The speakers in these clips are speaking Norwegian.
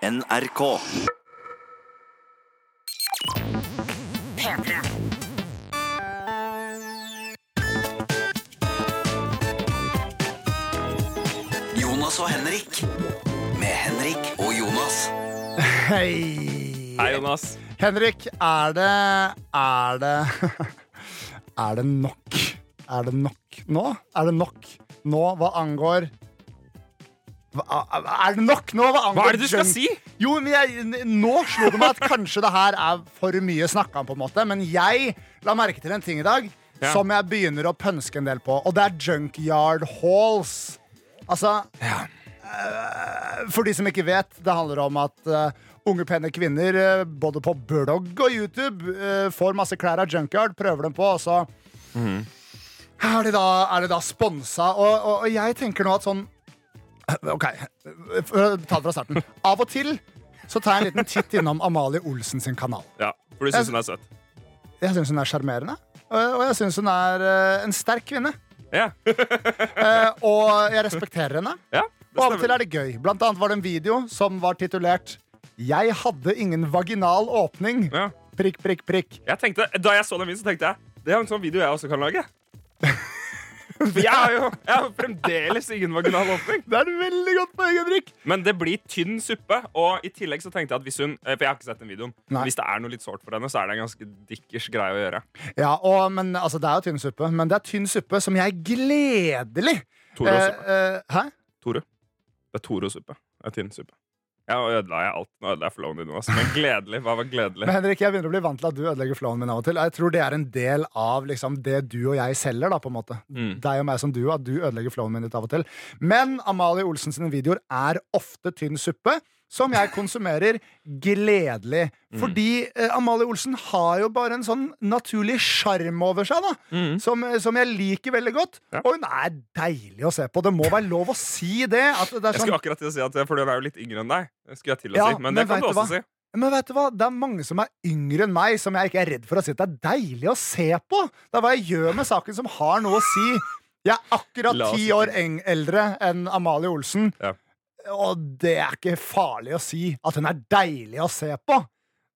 NRK. P3. Jonas og Henrik. Med Henrik og Jonas. Hei. Hei, Jonas. Henrik, er det Er det Er det nok? Er det nok nå? Er det nok nå hva angår Er det nok nå hva Hva er det du skal si? Jo, men jeg, Nå slo det meg at kanskje det her er for mye snakka om, på en måte. Men jeg la merke til en ting i dag Ja. som jeg begynner å pønske en del på, og det er junkyard halls. Altså eh, For de som ikke vet, det handler om at eh, unge, pene kvinner eh, både på blogg og YouTube får masse klær av junkyard, prøver dem på, og så er de da, er de da sponsa. Og, og, og jeg tenker nå at sånn OK, ta det fra starten. Av og til så tar jeg en liten titt innom Amalie Olsen sin kanal. Ja, for du syns hun er søt. Jeg syns hun er sjarmerende, og jeg syns hun er eh, en sterk kvinne. Ja, Eh, og jeg respekterer henne. ja Og av og til er det gøy. Blant annet var det en video som var titulert 'Jeg hadde ingen vaginal åpning'. Ja. Prikk, prikk, prikk. Jeg tenkte, da jeg så den videoen, tenkte jeg det er en sånn video jeg også kan lage. For jeg har jo jeg har fremdeles ingen vaginal åpning. Det er et veldig godt poeng, Henrik. Men det blir tynn suppe. Og i tillegg så tenkte jeg at hvis hun eh, For jeg har ikke sett den videoen. Nei. Hvis det er noe litt sårt for henne, så er det en ganske dikkers greie å gjøre. Ja, og, men altså, Det er jo tynn suppe, men det er tynn suppe som jeg gledelig Toro-suppe. eh, eh, Hæ? Tore. Det er Toro-suppe. Det er tynn suppe. Ja, nå ødela jeg alt. Nå ødela jeg flowen din. Også. Men gledelig. Hva var gledelig? Men Henrik, jeg begynner å bli vant til at du ødelegger flowen min av og til. Jeg tror det er en del av liksom, det du og jeg selger. da, på en måte. Mm. Deg og meg som du, at du ødelegger flowen min litt av og til. Men Amalie Olsen sine videoer er ofte tynn suppe. Som jeg konsumerer gledelig. Mm. Fordi eh, Amalie Olsen har jo bare en sånn naturlig sjarm over seg, da. Mm. Som, som jeg liker veldig godt. Ja. Og hun er deilig å se på. Det må være lov å si det. At det er Jeg sånn, skulle akkurat til å si at For hun er jo litt yngre enn deg. Skulle jeg til å Ja, si. Men, men det kan du også hva? si. Men vet du hva? Det er mange som er yngre enn meg, som jeg ikke er redd for å si at det er deilig å se på. Det er hva jeg gjør med saken som har noe å si. Jeg er akkurat ti år eldre enn Amalie Olsen. Ja. Og det er ikke farlig å si at hun er deilig å se på.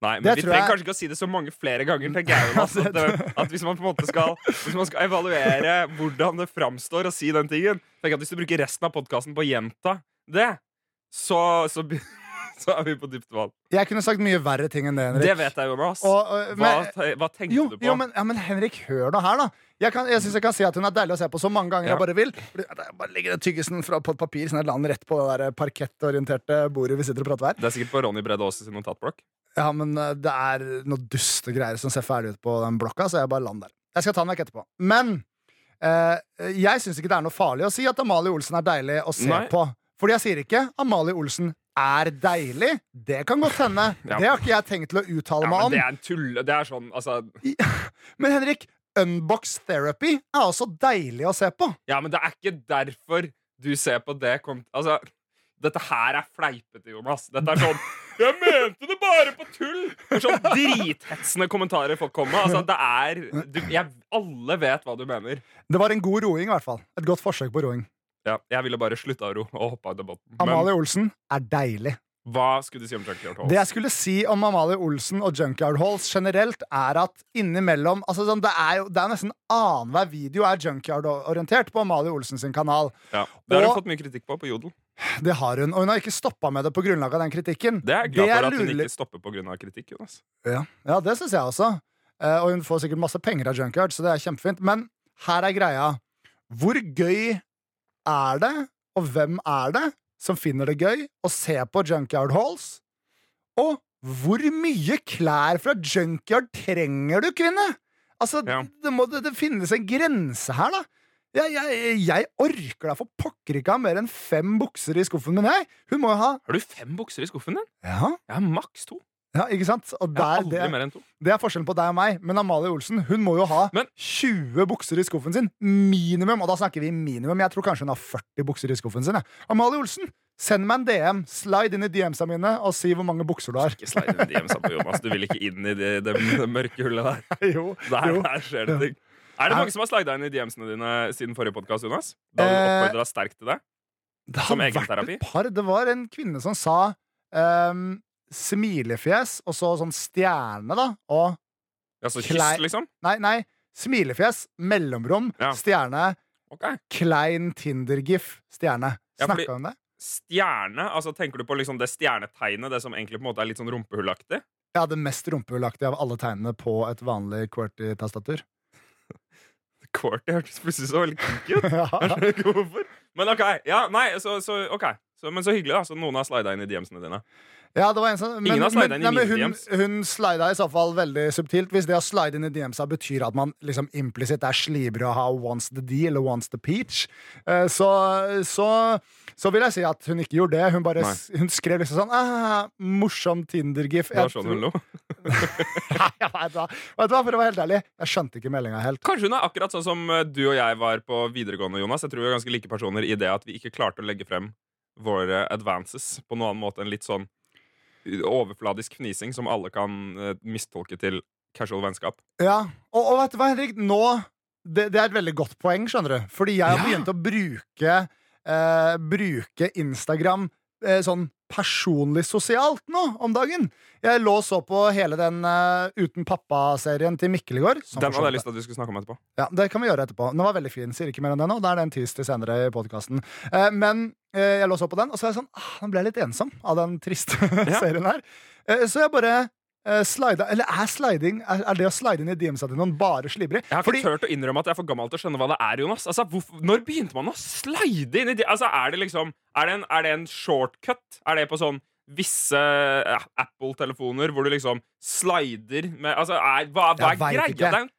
Nei, men Det Vi trenger jeg- kanskje ikke å si det så mange flere ganger. tenker jeg, altså, at, at hvis man på en måte skal Hvis man skal evaluere hvordan det framstår å si den tingen Tenk at Hvis du bruker resten av podkasten på å gjenta det, så, så, så er vi på dypt vann. Jeg kunne sagt mye verre ting enn det, Henrik. Det vet jeg, jo, Og, og, Hva, men, hva, hva tenkte jo, du på? jo men, ja, men Henrik, hør nå her, da. Jeg, kan, jeg syns jeg kan si at hun er deilig å se på så mange ganger Ja. jeg bare vil. Jeg bare legger den tyggisen fra, på et papir sånn at lander rett på det der parkettorienterte bordet vi sitter og prater her. Det er sikkert på Ronny Brede Aase sin notatblokk. Ja, men eh, det er noe duste greier som ser ferdig ut på den blokka, så jeg bare lander der. Jeg skal ta den vekk etterpå. Men eh, jeg syns ikke det er noe farlig å si at Amalie Olsen er deilig å se Nei. på. Fordi jeg sier ikke Amalie Olsen er deilig. Det kan godt hende. Ja. Det har ikke jeg tenkt til å uttale Ja, meg men om. det er en tulle... Det er sånn, altså Men Henrik, Unbox Therapy er også deilig å se på. Ja, men det er ikke derfor du ser på det Altså, dette her er fleipete, Jonas. Dette er sånn Jeg mente det bare på tull! Det er sånn drithetsende kommentarer folk kommer med. Altså, det er du, jeg, Alle vet hva du mener. Det var en god roing, i hvert fall. Et godt forsøk på roing. Ja, jeg ville bare slutta ro og hoppa av. Men Amalie Olsen er deilig. hva skulle du si om Junkyard Halls? Det jeg skulle si om Amalie Olsen og Junkyard Halls generelt, er at innimellom altså sånn, Det er jo det er nesten annenhver video er junkyard-orientert på Amalie Olsen sin kanal. Ja, det har Og- hun fått mye kritikk på på Jodel. Det har hun, Og hun har ikke stoppa med det på grunnlag av den kritikken. Det er jeg glad for at hun lurer- ikke stopper pga. kritikk. Jonas Ja, ja det syns jeg også. Eh, og hun får sikkert masse penger av Junkyard, så det er kjempefint. Men her er greia. Hvor gøy er det, og hvem er det, som finner det gøy å se på Junkyard Halls? Og hvor mye klær fra Junkyard trenger du, kvinne? Altså, Ja. det, må, det, det finnes en grense her, da. Jeg, jeg, jeg orker da for pokker ikke ha mer enn fem bukser i skuffen min, jeg. Hun må jo ha Har du fem bukser i skuffen din? Ja, Jeg har maks to. Ja ikke sant? Og der, det, to. det er forskjellen på deg og meg. Men Amalie Olsen hun må jo ha Men- 20 bukser i skuffen sin. Minimum. Og da snakker vi minimum. Jeg tror kanskje hun har 40 bukser i skuffen sin. jeg. Amalie Olsen, send meg en DM. Slide inn i DM-sa mine og si hvor mange bukser du har. Ikke slide inn i DM-sa på Jonas. Du vil ikke inn i det, det, det mørke hullet der. jo, Der, jo. der skjer det ting. Er det mange som har slida inn i DM-ene dine siden forrige podkast, Jonas? Da du Eh, oppfordra sterkt til det? Det har vært et par. Det var en kvinne som sa ehm, smilefjes, og så sånn stjerne, da. Og Ja, så kyss, liksom? Nei, nei. Smilefjes, mellomrom, Ja. stjerne, Ok. klein Tinder-gif, stjerne. Ja, fordi- Snakka vi om det? Stjerne? altså Tenker du på liksom det stjernetegnet, det som egentlig på en måte er litt sånn rumpehullaktig? Ja, det mest rumpehullaktige av alle tegnene på et vanlig QWERTY-tastatur. Qwerty hørtes plutselig så veldig kinky ut. ja. Skjønner ikke hvorfor. Men ok, ja, nei, så, så, ok så, Men så hyggelig, da. Så noen har slida inn i DMs-ene dine. Ja, det var en sånn. men, Ingen har slida inn i mine DMs. hun slida i så fall veldig subtilt. Hvis det å slide inn i DMs-a betyr at man liksom implisitt er slibre og har wants the deal eller wants the peach, eh, så, så, så vil jeg si at hun ikke gjorde det. Hun, bare, hun skrev liksom sånn ah, Morsom Tinder-gif. Det var sånn hun lo. Nei, jeg vet hva. Vet du hva, For å være helt ærlig, jeg skjønte ikke meldinga helt. Kanskje hun er akkurat sånn som eh, du og jeg var på videregående, Jonas. Jeg tror vi er ganske like personer i det at vi ikke klarte å legge frem våre advances på noen annen måte enn litt sånn overfladisk fnising som alle kan uh, mistolke til casual vennskap. Ja, og, og vet du hva, Henrik? Nå det, det er et veldig godt poeng, skjønner du. Fordi jeg har Ja. begynt å bruke uh, Bruke Instagram uh, sånn personlig sosialt nå om dagen. Jeg lå og så på hele den uh, Uten pappa-serien til Mikkel i går. Den hadde jeg lyst til at du skulle snakke om etterpå. Ja, Det kan vi gjøre etterpå. Den var veldig fin. Sier ikke mer enn det nå. Da er det en til senere i podkasten. Uh, men uh, jeg lå og så på den, og så er jeg sånn ah, Den ble litt ensom av den triste serien her. Eh, så jeg bare eh, slida Eller er sliding Er, er det å slide inn i DM-sa til noen bare slibrig? Jeg har ikke Fordi tørt å innrømme at jeg er for gammel til å skjønne hva det er, Jonas. Altså, hvorfor, når begynte man å slide inn i DM? Altså, er det liksom Er det en, er det en shortcut? Er det på sånn visse eh, Apple-telefoner hvor du liksom slider med Altså, er, hva, hva er greia? ikke. Det er en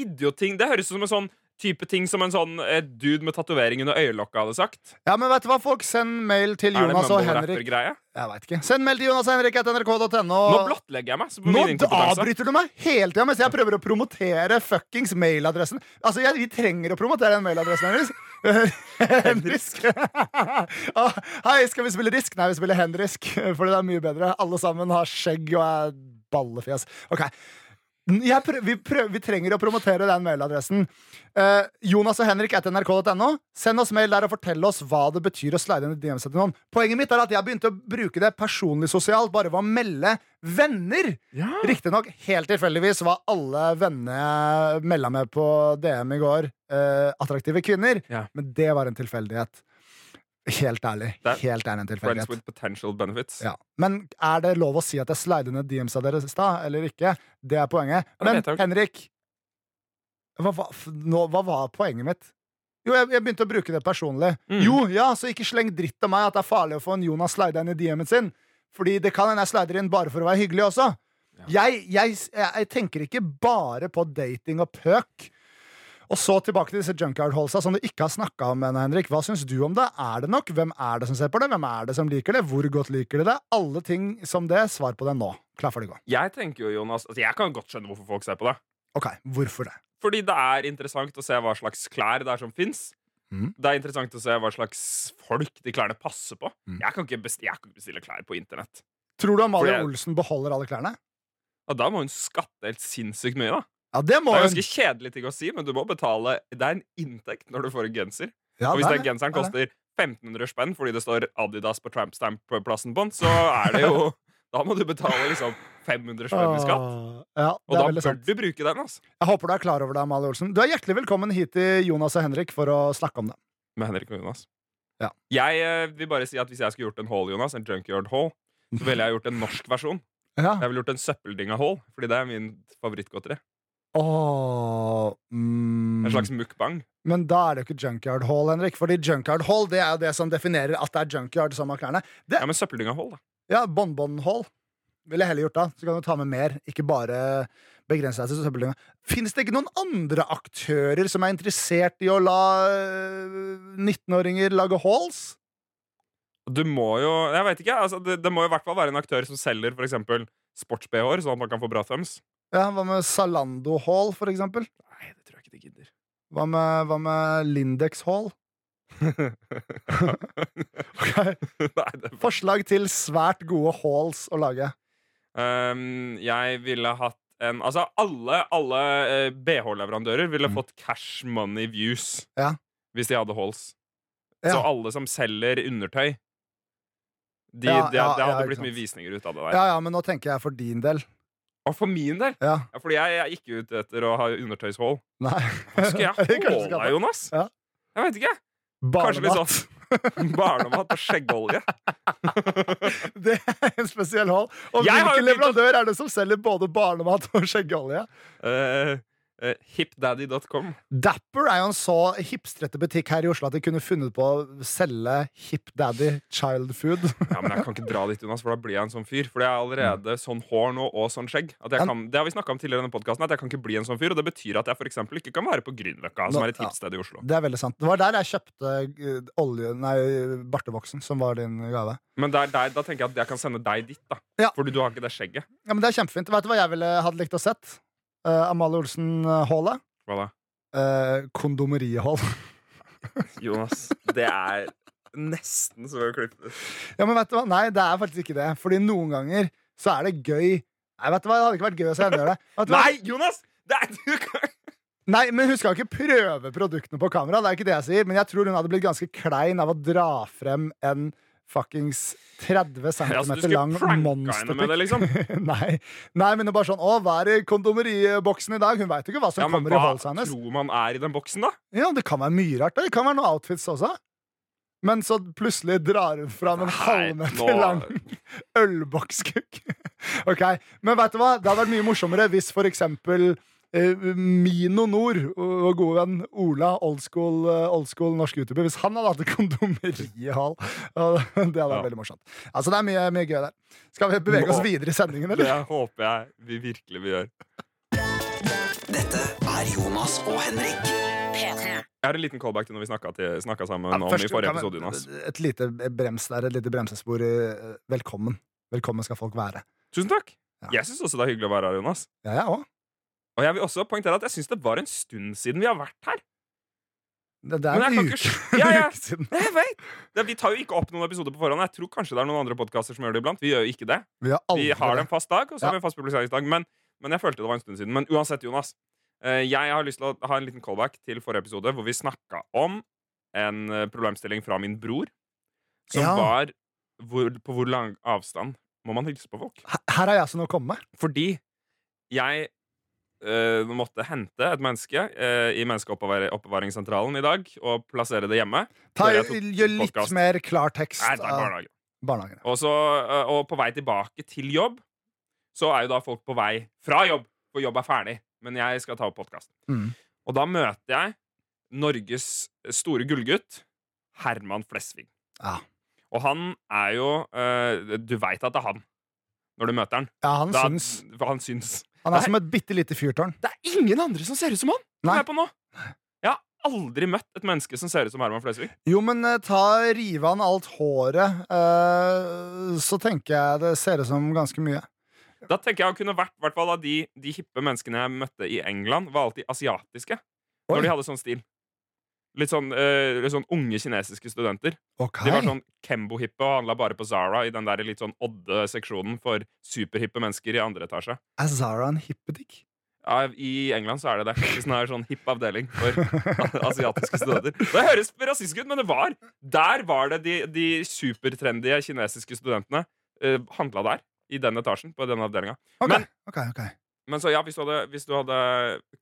idioting. Det høres ut som en sånn type ting som en sånn eh, dude med tatovering under øyelokket hadde sagt. Ja, men vet du hva, folk? Send mail til Er Jonas og Henrik. Jeg vet ikke. Send mail til Jonas og Henrik etter nrk.no. Nå blottlegger jeg meg. Nå avbryter du meg hele tida mens jeg prøver å promotere fuckings mailadressen. Altså, jeg, Vi trenger å promotere den mailadressen hennes. Henrisk. Ah, Hei, skal vi spille Risk? Nei, vi spiller Henrisk, for det er mye bedre. Alle sammen har skjegg og er ballefjes. Ok. Prøv, vi, prøv, vi trenger å promotere den mailadressen. Eh, Jonas og Henrik etter nrk.no. Send oss mail der og fortell oss hva det betyr å slide inn i DMs til noen. Poenget mitt er at jeg begynte å bruke det personlig sosialt bare ved å melde venner. Ja. Riktignok helt tilfeldigvis var alle vennene jeg melda med på DM i går, eh, attraktive kvinner. Ja. Men det var en tilfeldighet. Helt ærlig. Det er Helt ærlig en Friends with potential benefits. Ja. Men er det lov å si at jeg slider ned DMs-a deres i stad, eller ikke? Det er poenget. Men. Henrik, hva, hva, nå, hva var poenget mitt? Jo, jeg, jeg begynte å bruke det personlig. Mm. Jo, ja, så ikke sleng dritt av meg at det er farlig å få en Jonas slide inn i DM-en sin. Fordi det kan hende jeg slider inn bare for å være hyggelig også. Jeg, jeg, jeg, jeg tenker ikke bare på dating og pøk. Og så tilbake til disse junkyard-holdsa som du ikke har snakka om. ennå, Henrik. Hva syns du om det? Er det nok? Hvem er det som ser på det? Hvem er det som liker det? Hvor godt liker de det? Alle ting som det. Svar på det nå. Klar for det, gå. Jeg tenker jo, Jonas altså Jeg kan godt skjønne hvorfor folk ser på det. Ok, hvorfor det? Fordi det er interessant å se hva slags klær det er som fins. Mm. Det er interessant å se hva slags folk de klærne passer på. Mm. Jeg, kan ikke bestille, jeg kan ikke bestille klær på internett. Tror du Amalie jeg- Olsen beholder alle klærne? Ja, da må hun skatte helt sinnssykt mye. da Ja, det må Det er ganske kjedelig ting å si, men du må betale Det er en inntekt når du får en genser. Ja, Og hvis den genseren er koster 1500 spenn fordi det står Adidas på trampstamp-plassen på den, så er det jo Da må du betale liksom 500 spenn i skatt. Ja, Og da bør sant. du bruke den. altså Jeg håper du er klar over det, Amalie Olsen. Du er hjertelig velkommen hit til Jonas og Henrik for å snakke om det. Med Henrik og Jonas. Ja. Jeg eh, vil bare si at Hvis jeg skulle gjort en haul, Jonas, en junkyard haul, så ville jeg gjort en norsk versjon. Ja. Jeg ville gjort en søppeldinga haul, fordi det er min favorittgodteri. Åh, mm. En slags mukbang. Men da er det jo ikke junkyard hall, Henrik. Fordi junkyard hall det er jo det som definerer at det er junkyard som har klærne. Det, Ja, men søppeldynga hall, da. ja, Bonbon hall ville jeg heller gjort da. Så kan du ta med mer, ikke bare begrense deg til søppeldynga. Fins det ikke noen andre aktører som er interessert i å la øh, 19-åringer lage halls? Du må jo Jeg vet ikke. Altså, det, det må i hvert fall være en aktør som selger eksempel sports-BH-er, sånn at man kan få bra thumbs. Ja, Hva med Zalando hall, for eksempel? Nei, det tror jeg ikke de gidder. Hva med, hva med Lindex hall? Ok. Nei, det Forslag til svært gode halls å lage. Um, jeg ville hatt en Altså, alle, alle eh, BH-leverandører ville Mm. fått cash money views Ja. hvis de hadde halls. Ja. Så alle som selger undertøy De, Ja, de, de, det hadde blitt mye visninger ut av det der. Ja, ja, men nå tenker jeg for din del. Og for min del Ja, ja, Fordi jeg, jeg ikke ute etter å ha undertøyshold. nei. Hva skal jeg holde deg, Jonas? Ja. Jeg vet ikke. Kanskje Barnemat. sånn barnemat og skjeggolje. Det er en spesiell hold. Og Jeg hvilken leverandør er det som selger både barnemat og skjeggolje? Uh, uh, Hipdaddy.com. Dapper er jo en så hipstrette butikk her i Oslo at de kunne funnet på å selge Hipdaddy Child Food. Ja, men jeg kan ikke dra dit, Jonas, for da blir jeg en sånn fyr. For jeg er allerede sånn hår nå og sånn skjegg. At jeg Ja. kan, det har vi om tidligere i denne podcasten, at jeg kan ikke bli en sånn fyr. Og det betyr at jeg for ikke kan være på Grünerløkka, som er et hipsted i Oslo. Det er veldig sant. Det var der jeg kjøpte eh, olje, nei, bartevoksen, som var din gave. Men der, der, da tenker jeg at jeg kan sende deg dit, da. Ja. Fordi du har ikke det skjegget. Ja, men Det er kjempefint. Vet du hva jeg ville hadde likt å sett? Uh, Amalie Olsen-hallet. Hva da? Uh, kondomeriehall. Jonas, det er nesten så å klippe. Ja, men vet du hva? Nei, det er faktisk ikke det. Fordi noen ganger så er det gøy Nei, vet du hva? Det hadde ikke vært gøy å se henne gjøre det. Nei, Jonas! Det er, du kan... Nei, men Hun skal ikke prøve produktene på kamera, det er ikke det jeg sier. Men jeg tror hun hadde blitt ganske klein av å dra frem en fuckings 30 cm Ja, altså, lang monsterpikk. liksom. Nei. Nei, men det er bare sånn Å, hva er i kondomeriboksen i dag? Hun veit ikke hva som Ja, kommer hva i hva halsen hennes. tror man er i den boksen, da? Ja, det kan være mye rart. da. Det kan være noen outfits også. Men så plutselig drar hun fram en halvmeter lang ølbokskukk. ok, Men vet du hva? Det hadde vært mye morsommere hvis for eksempel Mino Nord, og gode venn Ola, old school, eh, norsk youtuber, hvis han hadde hatt et kondomerihall. Og Det hadde vært Ja. veldig morsomt. Altså, det er mye, mye gøy der. Skal vi bevege oss videre i sendingen, eller? Det håper jeg vi virkelig vil gjøre. Dette er Jonas og Henrik. P3. Jeg har en liten callback til når vi snakka, sammen Ja, om i forrige episode, Jonas. Et lite brems der, et lite bremsespor. eh, Velkommen. Velkommen skal folk være. Tusen takk. Ja. Jeg syns også det er hyggelig å være her, Jonas. Ja, jeg òg. Og jeg vil også poengtere at jeg syns det var en stund siden vi har vært her. Det, det er en uke, Ja, ja. siden. Jeg vet. Det, vi tar jo ikke opp noen episoder på forhånd. Jeg tror kanskje det er noen andre podkaster som gjør det iblant. Vi gjør jo ikke det. Vi har Vi har en fast dag, og så Ja. har vi en fast publiseringsdag. Men, men jeg følte det var en stund siden. Men uansett, Jonas. eh, Jeg har lyst til å ha en liten callback til forrige episode, hvor vi snakka om en eh, problemstilling fra min bror, som var hvor, på hvor lang avstand må man hilse på folk. Her har jeg altså noe å komme med. Fordi jeg eh, måtte hente et menneske uh, i Menneskeoppbevaringssentralen i dag og plassere det hjemme. Ta, gjør litt podcast. mer klartekst. Nei, barnehagen. barnehagen. Og, så, uh, og på vei tilbake til jobb, så er jo da folk på vei fra jobb, for jobb er ferdig. Men jeg skal ta opp podkast. Mm. Og da møter jeg Norges store gullgutt, Herman Flesvig. Ja. Og han er jo Du veit at det er han når du møter han. Ja, han Da, syns han syns. Han er er som et bitte lite fyrtårn. Det er ingen andre som ser ut som han! Kom jeg på nå. Jeg har aldri møtt et menneske som ser ut som Herman Flesvig. Jo, men eh, ta rive han alt håret, eh, så tenker jeg det ser ut som ganske mye. Da tenker jeg han kunne vært hvert fall av de, de hippe menneskene jeg møtte i England, var alltid asiatiske. Oi. Når de hadde sånn stil. Litt sånn, uh, litt sånn unge kinesiske studenter. Okay. De var sånn Kembo-hippe og handla bare på Zara i den der litt sånn odde seksjonen for superhippe mennesker i andre etasje. Er Zara en hippedick? Ja, I England så er det det. Hvis den er sånn hipp avdeling for asiatiske studenter. Det høres rasistisk ut, men det var. Der var det de, de supertrendy kinesiske studentene uh, handla der. I den etasjen, på den avdelinga. Ok, Men- ok, ok. Men så ja, hvis du hadde, hvis du hadde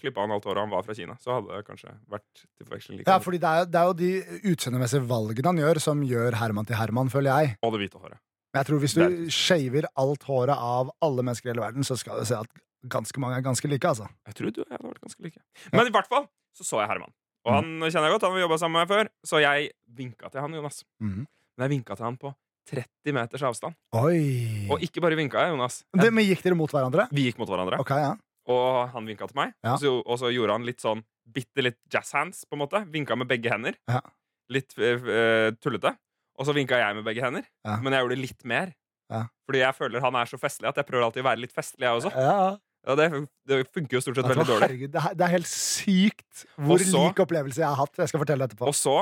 klippa han alt håret og han var fra Kina, så hadde det kanskje vært til forveksling like Ja, fordi det er, det er jo de utseendemessige valgene han gjør, som gjør Herman til Herman, føler jeg. Og det hvite håret. Men jeg tror hvis du shaver alt håret av alle mennesker i hele verden, så skal du se at ganske mange er ganske like, altså. Jeg tror du og jeg hadde vært ganske like. Men i hvert fall så så jeg Herman. Og han kjenner jeg godt, han har jobba sammen med meg før. Så jeg vinka til han, Jonas. Mhm. Men jeg vinka til han på 30 meters avstand. Oi! Og ikke bare vinka jeg, Jonas. Det, men gikk dere mot hverandre? Vi gikk mot hverandre, Okay, ja. og han vinka til meg. Ja. Og, så, og så gjorde han litt sånn bitte litt jazz hands, på en måte. Vinka med begge hender. Ja. Litt eh, tullete. Og så vinka jeg med begge hender. Ja. Men jeg gjorde litt mer. Ja. Fordi jeg føler han er så festlig at jeg prøver alltid å være litt festlig, jeg også. ja. Og det, det funker jo stort sett veldig dårlig. Herregud, det, er, det er helt sykt hvor så- lik opplevelse jeg har hatt. Jeg skal fortelle det etterpå. Og så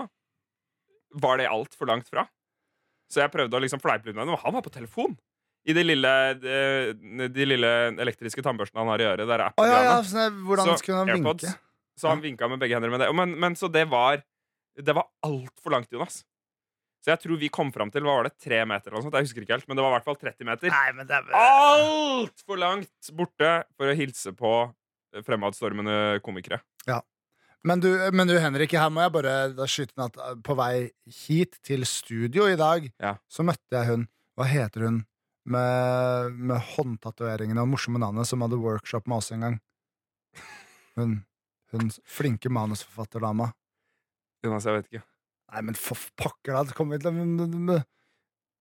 var det altfor langt fra. Så jeg prøvde å liksom fleipe litt med ham, og han var på telefon. I de lille, de, de lille elektriske tannbørstene han har i øret. Der oh, ja, ja, sånn, hvordan Så, skulle han AirPods. vinke? Så han vinka med begge hender med det. Men, men så det var Det var altfor langt, Jonas. Så jeg tror vi kom fram til hva var det, tre meter eller noe sånt. Jeg husker ikke helt, men det var i hvert fall 30 meter. Nei, men det er Altfor langt borte for å hilse på fremadstormende komikere. Men du, men du, Henrik, her må jeg bare skyte inn at uh, på vei hit til studio i dag, Ja. så møtte jeg hun Hva heter hun? Med, med håndtatoveringene og morsomme navnet som hadde workshop med oss en gang. Hun, hun flinke manusforfatterdama. Jonas, jeg vet ikke. Nei, men for pokker, da! Kommer til å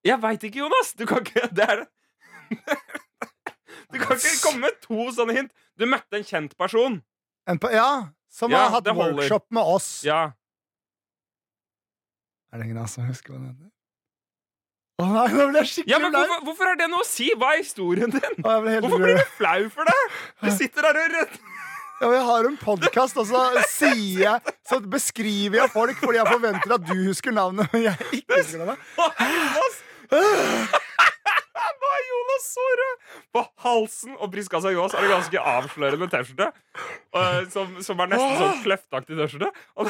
Jeg veit ikke, Jonas! Du kan ikke Det er Du kan ikke komme med to sånne hint. Du møtte en kjent person. en Ja! Som Ja, har hatt det workshop med oss. Ja. Er det ingen av oss som husker hva den heter? Å nei, nå ble jeg skikkelig ja, men hvorfor, hvorfor er det noe å si? Hva er historien din? Å, Hvorfor blir du flau for det? Du sitter der og rød... Ja, men jeg har en podkast, og så sier jeg Så beskriver jeg folk fordi jeg forventer at du husker navnet, men jeg ikke husker navnet. Jonas! Nå Jonas så rød! På halsen og brystkassa Jonas er det ganske avslørende T-skjorte. eh, Som, som er nesten sånn kløftaktig T-skjorte.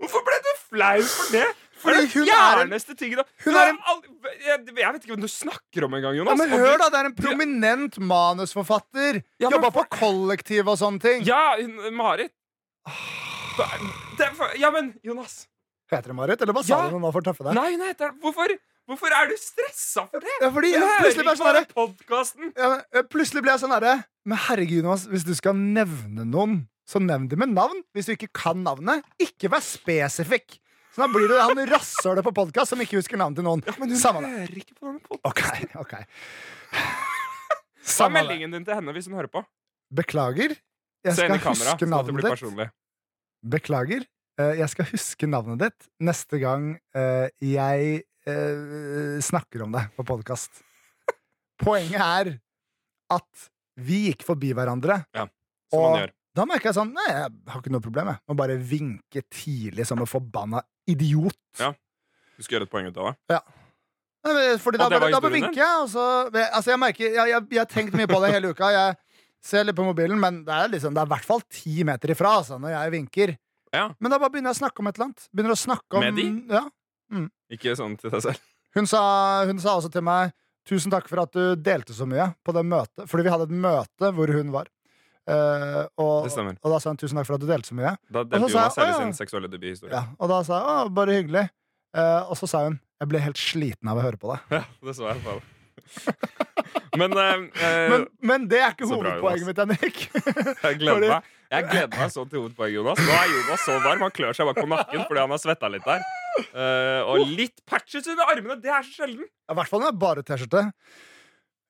Hvorfor ble du flau for det? For Fordi det hun er en- fjerneste tingen hun er en- jeg, jeg vet ikke hvem du snakker om engang, Ja, men hør, da! Det er en prominent manusforfatter. Ja, Jobba på kollektiv og sånne ting. Ja, Marit. Det det, Ja, men Jonas Heter det Marit, eller hva sa Ja. du nå for å tøffe deg? Nei, hun heter Hvorfor, hvorfor er du stressa for det? Ja, fordi jeg, plutselig ble sånn herre ja, men, eh, Plutselig ble jeg sånn herre Men herregud, Jonas, hvis du skal nevne noen, så nevn dem med navn. Hvis du ikke kan navnet, ikke vær spesifikk. Så da blir det han rasshølet på podkast som ikke husker navnet til noen. Ja, Men hun Samme det. hører ikke på denne. OK, OK. Hva er meldingen din til henne hvis hun hører på? Beklager. Jeg skal kamera, huske det navnet ditt. Beklager. Eh, Jeg skal huske navnet ditt neste gang eh, jeg eh, snakker om det på podkast. Poenget er at vi gikk forbi hverandre. Ja, Som Og- man gjør. Da merker jeg sånn Nei, jeg har ikke noe problem jeg. Må bare vinke tidlig som en forbanna idiot. Ja. Du skal gjøre et poeng ut av det. Ja. Fordi da, da bare vinker jeg, og så Altså, jeg merker Jeg, jeg, jeg har tenkt mye på det hele uka. Jeg ser litt på mobilen, men det er liksom Det er i hvert fall ti meter ifra altså, når jeg vinker. Ja. Men da bare begynner jeg å snakke om et eller annet. Begynner å snakke om Med de? Ja. Ikke sånn til deg selv. Hun sa, hun sa også til meg Tusen takk for at du delte så mye på det møtet. Fordi vi hadde et møte hvor hun var. Eh, og, Det stemmer. og da sa hun tusen takk for at du delte så mye. Da delte hun Jonas jeg, hele ja». sin seksuelle debuthistorie. Ja, og da sa jeg å, bare hyggelig. Eh, og så sa hun jeg ble helt sliten av å høre på det. Ja, det så jeg på. Men, eh, eh, Men, men det er ikke bra, hovedpoenget mitt, Henrik. jeg gleder meg Jeg gleder meg så til hovedpoeng, Jonas. Nå er Jonas så varm. Han klør seg bak på nakken fordi han har svetta litt der. Uh, og litt patches under armene. Det er så sjelden. I hvert fall når det er bare T-skjorte.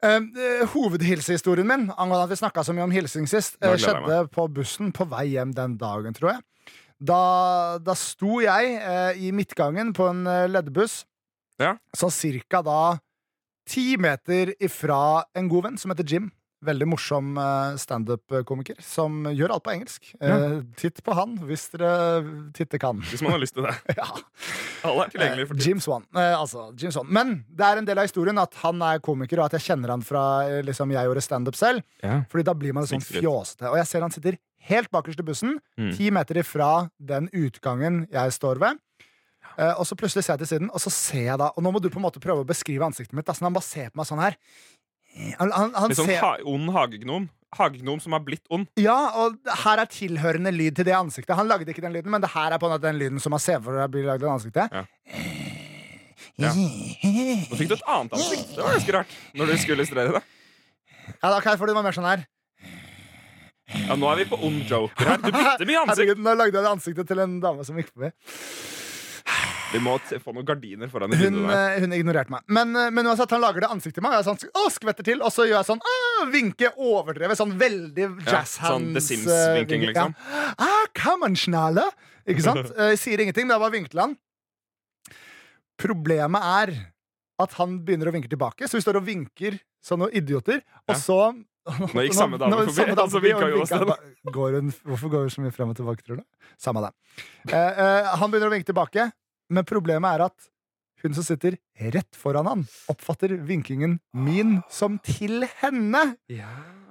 Uh, hovedhilsehistorien min angående at vi snakka så mye om hilsing sist, jeg skjedde på bussen på vei hjem den dagen, tror jeg. Da, da sto jeg uh, i midtgangen på en uh, leddbuss, Ja. så cirka da ti meter ifra en god venn som heter Jim. Veldig morsom uh, standup-komiker som gjør alt på engelsk. Eh, titt på han hvis dere titte kan. Hvis man har lyst til det. ja. Alle er tilgjengelige for Eh. Jim Swan. Eh, altså, Jim Swan. Men det er en del av historien at han er komiker, og at jeg kjenner han fra eh, liksom, jeg gjorde standup selv. Ja. Fordi da blir man sånn fjåste fjåsete. Og jeg ser han sitter helt bakerst i bussen, Mm. ti meter ifra den utgangen jeg står ved. Eh, og så plutselig ser jeg til siden, og så ser jeg da Og nå må du på en måte prøve å beskrive ansiktet mitt. Da, sånn han bare ser på meg sånn her. Han, han, han sånn ser, ha ond hagegnom. Hagegnom som har blitt ond. ja, og her er tilhørende lyd til det ansiktet. Han lagde ikke den lyden, men det her er på en måte den lyden som man for seg blir lagd av ansiktet. Ja. Ja. Nå fikk du et annet ansikt. Det var ganske rart. Når du skulle illustrere det. Ja, da jeg få det var mer sånn her. Ja, Nå er vi på ond joker her. Du bytter mye ansikt. Herregud, nå lagde jeg det ansiktet til en dame som gikk forbi. Vi må få noen gardiner foran i Hun, eh, hun ignorerte meg. Men, eh, men uansett, han lager det ansiktet i meg, og jeg sånn, å, skvetter til, og så gjør jeg sånn ah, vinke overdrevet. Sånn veldig Ja, jazz sånn The. Sims-vinking, eh, liksom. Ja. Ah, come on, schnale. Ikke sant? Eh, sier ingenting, men jeg bare vinker til han. Problemet er at han begynner å vinke tilbake, så vi står og vinker som noen idioter, og så Nå gikk samme dame forbi, samme dame og forbi, vinka og jo også Går hun, hvorfor går hun så mye frem og tilbake, tror du? Samme det. Eh, eh, han begynner å vinke tilbake, men problemet er at hun som sitter rett foran han, oppfatter vinkingen min som til henne.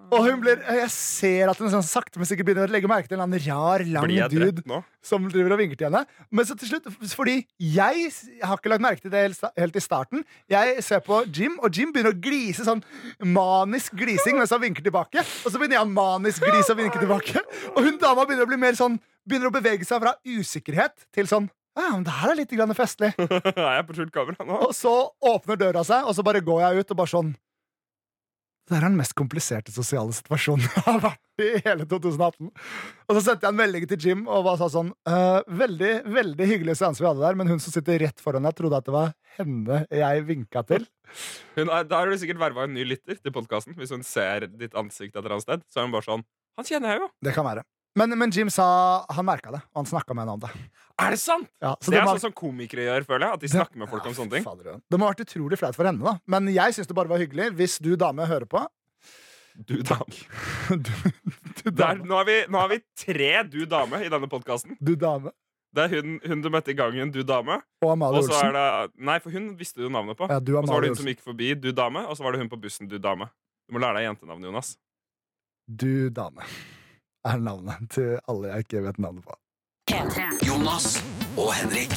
Og hun blir, jeg ser at hun sånn sakte, men sikkert begynner å legge merke til en rar, lang dude som driver og vinker til henne. Men så til slutt, fordi jeg har ikke lagt merke til det helt helt i starten. Jeg ser på Jim, og Jim begynner å glise sånn manisk glising mens han vinker tilbake. Og så begynner jeg manisk glise og vinke tilbake. Og hun dama begynner å bli mer sånn Begynner å bevege seg fra usikkerhet til sånn Ja, men det her er litt grann festlig. er jeg på skjult kamera nå? Og så åpner døra seg, og så bare går jeg ut og bare sånn Det her er den mest kompliserte sosiale situasjonen jeg har vært i hele 2018. Og så sendte jeg en melding til Jim og bare sa sånn «Øh, Veldig veldig hyggelig seanse vi hadde der, men hun som sitter rett foran deg, trodde at det var henne jeg vinka til. Er, da har du sikkert verva en ny lytter til podkasten. Hvis hun ser ditt ansikt et eller annet sted, så er hun bare sånn Han kjenner jeg jo! Det kan være. Men, men Jim sa han merka det, og han snakka med henne om det. Er det sant?! Ja, så det er må- sånn som komikere gjør, føler jeg. At de snakker med folk om sånne ting. Fader, det må ha vært utrolig flaut for henne, da. Men jeg syns det bare var hyggelig. Hvis du dame hører på Du dame. Du, du Der, nå, har vi, nå har vi tre du dame i denne podkasten. Du dame. Det er hun, hun du møtte i gangen, du dame. Og Amalie Olsen. er det Nei, for hun visste du navnet på. Ja, du Og så var det hun som gikk forbi, du dame. Og så var det hun på bussen, du dame. Du må lære deg jentenavnet, Jonas. Du dame er navnet til alle jeg ikke vet navnet på. Jonas og Henrik.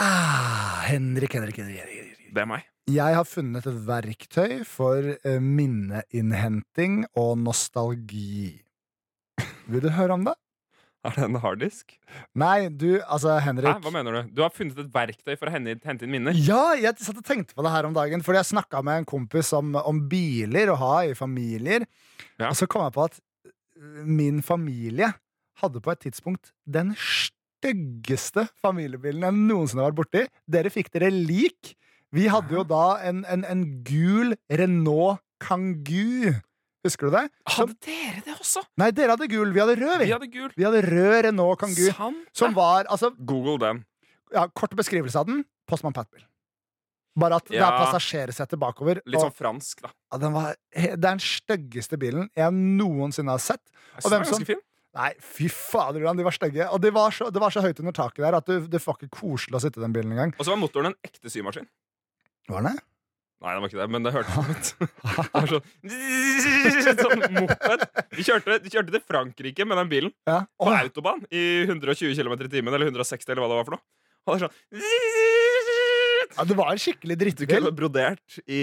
Ah, Henrik, Henrik, Henrik, Henrik. Det er meg. Jeg har funnet et verktøy for eh, minneinnhenting og nostalgi. Vil du høre om det? Er det en harddisk? Nei, du, altså, Hæ, Henrik hva mener du? Du har funnet et verktøy for å hente inn minner? Ja, jeg satt og tenkte på det her om dagen, fordi jeg snakka med en kompis om, om biler å ha i familier. Ja. Og så kom jeg på at øh, min familie hadde på et tidspunkt den styggeste familiebilen jeg noensinne har vært borti. Dere fikk dere lik. Vi hadde jo da en, en, en gul Renault Kangoo. Husker du det? Hadde dere det også? Nei, dere hadde gul. Vi hadde rød. Vi Vi, hadde gul. vi hadde rød Renault Kangoo. Sant. Som var altså, Google den. ja, Kort beskrivelse av den. Postman Pat-bil. Bare at det Ja. er passasjersete bakover. Litt og- sånn fransk, da. Ja, den var, det er den styggeste bilen jeg noensinne har sett. Jeg Og hvem den er som- ganske fin. Nei, fy fader, de var stygge. Og det var, så, det var så høyt under taket der at du, det var ikke koselig å sitte i den bilen engang. Og så var motoren en ekte symaskin. Var den det? Nei, det var ikke det, men det hørtes ut. Sånn, sånn moped. Vi kjørte, vi kjørte til Frankrike med den bilen Ja. på oh. autobahn i 120 km i timen, eller 160, eller hva det var for noe. Og det sånn ja, det var en skikkelig Du brodert i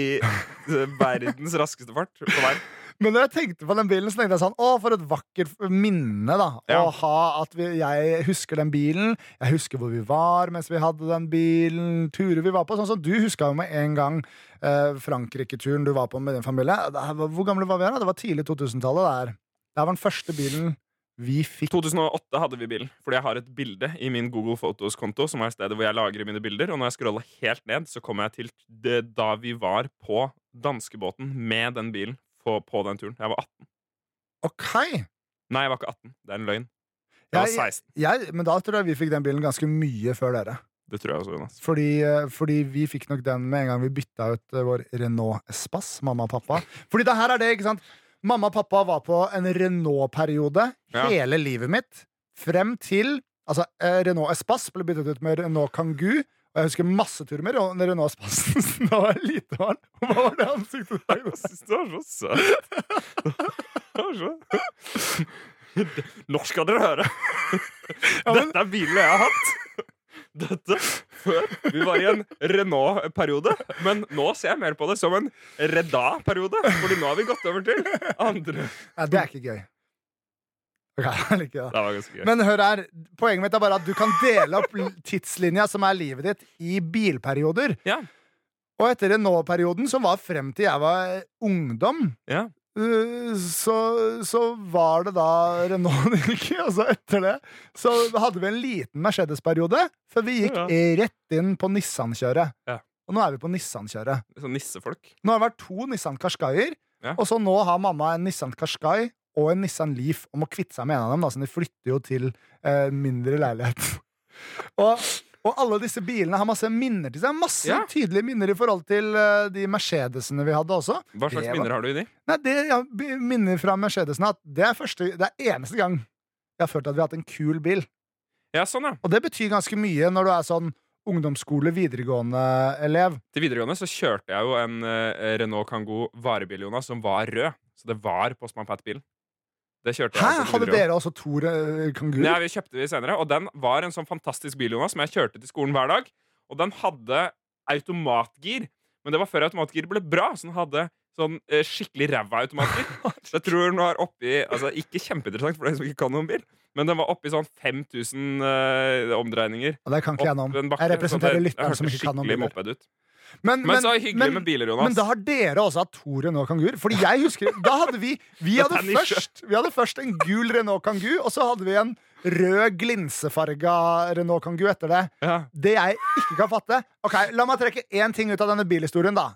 verdens raskeste fart på vei. Men når jeg tenkte på den bilen, så tenkte jeg sånn Å, for et vakkert minne, da. Ja. Å ha at vi, jeg husker den bilen. Jeg husker hvor vi var mens vi hadde den bilen. Turer vi var på. Sånn som du huska jo med en gang eh, Frankrike-turen du var på med din familie. Var- Hvor gamle var vi da? Det var tidlig 2000-tallet. Det her. Det var den første bilen vi fikk. 2008 hadde vi bilen, fordi jeg har et bilde i min Google Photos-konto, som er stedet hvor jeg lagrer mine bilder. Og når jeg scroller helt ned, så kommer jeg til det, da vi var på danskebåten med den bilen på, på den turen. Jeg var 18. Ok! Nei, jeg var ikke 18. Det er en løgn. Jeg var 16. jeg, men da tror jeg vi fikk den bilen ganske mye før dere. Det tror jeg også, Jonas. Fordi, eh, fordi vi fikk nok den med en gang vi bytta ut eh, vår Renault Espace, mamma og pappa. Fordi det her er det, ikke sant? Mamma og pappa var på en Renault-periode Ja. hele livet mitt. Frem til Altså, eh, Renault Espace ble byttet ut med Renault Kangoo. Og jeg husker masse turer med Renault Spansen da var jeg lite barn. Hva var det ansiktet Jeg ditt? synes det var så søt. Når Nå skal dere høre. Dette er bilen jeg har hatt. Dette før vi var i en Renault-periode. Men nå ser jeg mer på det som en Reda-periode. Fordi nå har vi gått over til andre. Nei, det er ikke gøy. Ok, det var ganske gøy. Men hør her, poenget mitt er bare at du kan dele opp tidslinja som er livet ditt, i bilperioder. Ja. Og etter Renault-perioden, som var frem til jeg var ungdom, Ja. uh, så, så var det da Renault det. Og så etter det så hadde vi en liten Mercedes-periode, før vi gikk Ja. rett inn på Nissan-kjøret. Ja. Og nå er vi på Nissan-kjøret. Sånn nissefolk. Nå har det vært to Nissan Qashqaier, og så nå har mamma en Nissan Qashqai og en Nissan Leaf og må kvitte seg med en av dem, da, så de flytter jo til eh, mindre leilighet. og, og alle disse bilene har masse minner til seg. Masse Ja. tydelige minner i forhold til uh, de Mercedesene vi hadde også. Hva slags var- minner har du i de? Nei, det, ja, minner fra Mercedesene at det er, første, det er eneste gang jeg har følt at vi har hatt en kul bil. Ja, sånn, ja. Og det betyr ganske mye når du er sånn ungdomsskole, videregående-elev. Til videregående så kjørte jeg jo en uh, Renault Kangoo varebil, Jonas, som var rød. Så det var Postman Pat-bilen. Det kjørte Hæ? Hadde dere også to eh, kanguruer? Nei, vi kjøpte de senere, og den var en sånn fantastisk bil, Jonas, som jeg kjørte til skolen hver dag. Og den hadde automatgir, men det var før automatgir ble bra, så den hadde sånn eh, skikkelig ræva automatgir. Så jeg tror den var oppi Altså, ikke kjempeinteressant for deg som ikke kan noen bil, men den var oppi sånn 5000 eh, omdreininger. Og det kan ikke jeg noe om. Jeg representerer lytteren som ikke kan noe om biler. Ut. Men, Men, så hyggelig men- med biler, Jonas. Men da har dere også hatt to Renault Kangoo. Fordi jeg husker Da hadde vi Vi hadde først Vi hadde først en gul Renault Kangoo, og så hadde vi en rød glinsefarga Renault Kangoo etter det. ja. Det jeg ikke kan fatte Ok, La meg trekke én ting ut av denne bilhistorien, da.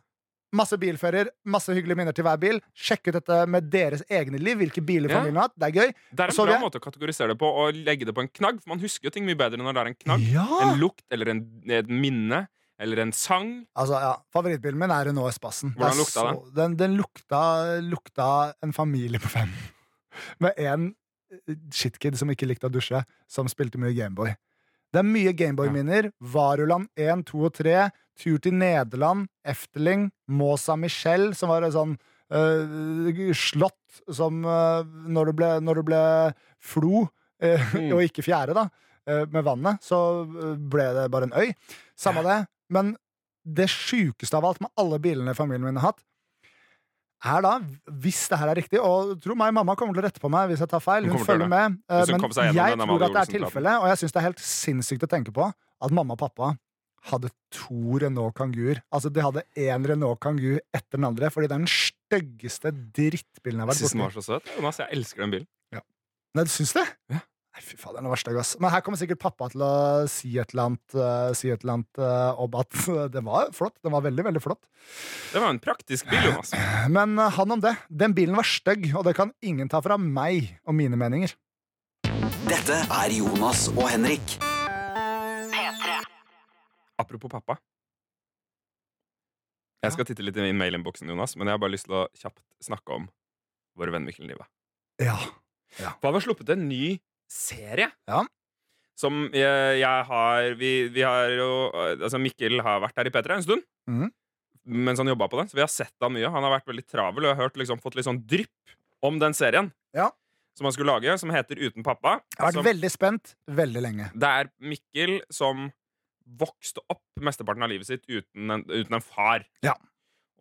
Masse bilfører, masse hyggelige minner til hver bil. Sjekk ut dette med deres egne liv. Hvilke biler Ja. familien har hatt. Det er gøy. Det er en bra måte å kategorisere det på, og legge det på en knagg. For man husker jo ting mye bedre når det er en knagg. Ja! En lukt eller en, et minne eller en sang. Altså, ja, Favorittbilen min er Renault Espassen. Hvordan lukta så- Den, den lukta, lukta en familie på fem. Med en eh, shitkid som ikke likte å dusje, som spilte mye Gameboy. Det er mye Gameboy-minner. Varuland 1, 2 og 3. Tur til Nederland. Efteling. Mosa Michelle, som var et sånn eh, slott som eh, når, det ble, når det ble flo, eh, Mm. og ikke fjære, da, med vannet, så ble det bare en øy. Samme det. Men det sjukeste av alt med alle bilene familien min har hatt, er da, hvis det her er riktig Og tro meg, mamma kommer til å rette på meg hvis jeg tar feil. Hun Hun følger med. eh, hun Men jeg tror at det er tilfellet, og jeg syns det er helt sinnssykt å tenke på at mamma og pappa hadde to Renault Kangooer. Altså, de hadde én Renault Kangoo etter den andre, fordi det er den styggeste drittbilen jeg har Jeg vært syns den borti. var så søt. Jonas, jeg elsker den bilen. Nei, du syns det? Ja. Nei, fy faen, den var stygg, ass. Men her kommer sikkert pappa til å si et eller annet, uh, si et eller annet uh, om at det var flott. Den var veldig, veldig flott. Det var en praktisk bil, Jonas. Men uh, han om det. Den bilen var stygg, og det kan ingen ta fra meg og mine meninger. Dette er Jonas og Henrik. Apropos pappa. Jeg skal titte litt i mailinnboksen, Jonas, men jeg har bare lyst til å kjapt snakke om våre venn Mikkel Niva. Ja. For han har sluppet en ny serie. Ja. Som jeg, jeg har vi, vi har jo Altså, Mikkel har vært her i P3 en stund. Mm. Mens han jobba på den. Så vi har sett han mye. Han har vært veldig travel, og jeg har hørt, liksom, fått litt sånn drypp om den serien. Ja. Som han skulle lage, som heter Uten pappa. Jeg har vært Som, veldig spent veldig lenge. det er Mikkel som vokste opp mesteparten av livet sitt uten en, uten en far. Ja.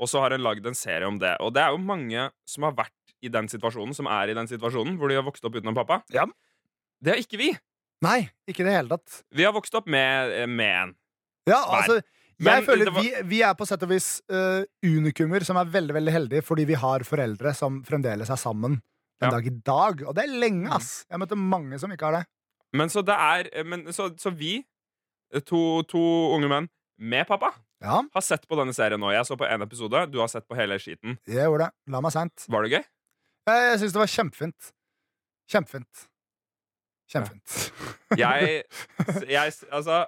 Og så har han lagd en serie om det. Og det er jo mange som har vært i den situasjonen, som er i den situasjonen, hvor de har vokst opp uten en pappa. Ja. Det har ikke vi. Nei, ikke i det hele tatt. Vi har vokst opp med, med en. Ja, altså, altså Men jeg føler var- vi, vi er på sett og vis uh, unikummer som er veldig veldig heldige fordi vi har foreldre som fremdeles er sammen den Ja. Mm. dag i dag. Og det er lenge, ass. Jeg møtte mange som ikke har det. Men så det er men, så, så vi, to, to unge menn med pappa, Ja, har sett på denne serien nå. Jeg så på én episode, du har sett på hele skiten. jeg gjorde det. La meg sent. Var det gøy? Jeg, jeg syns det var kjempefint. Kjempefint. Kjempefint. Jeg, jeg Altså,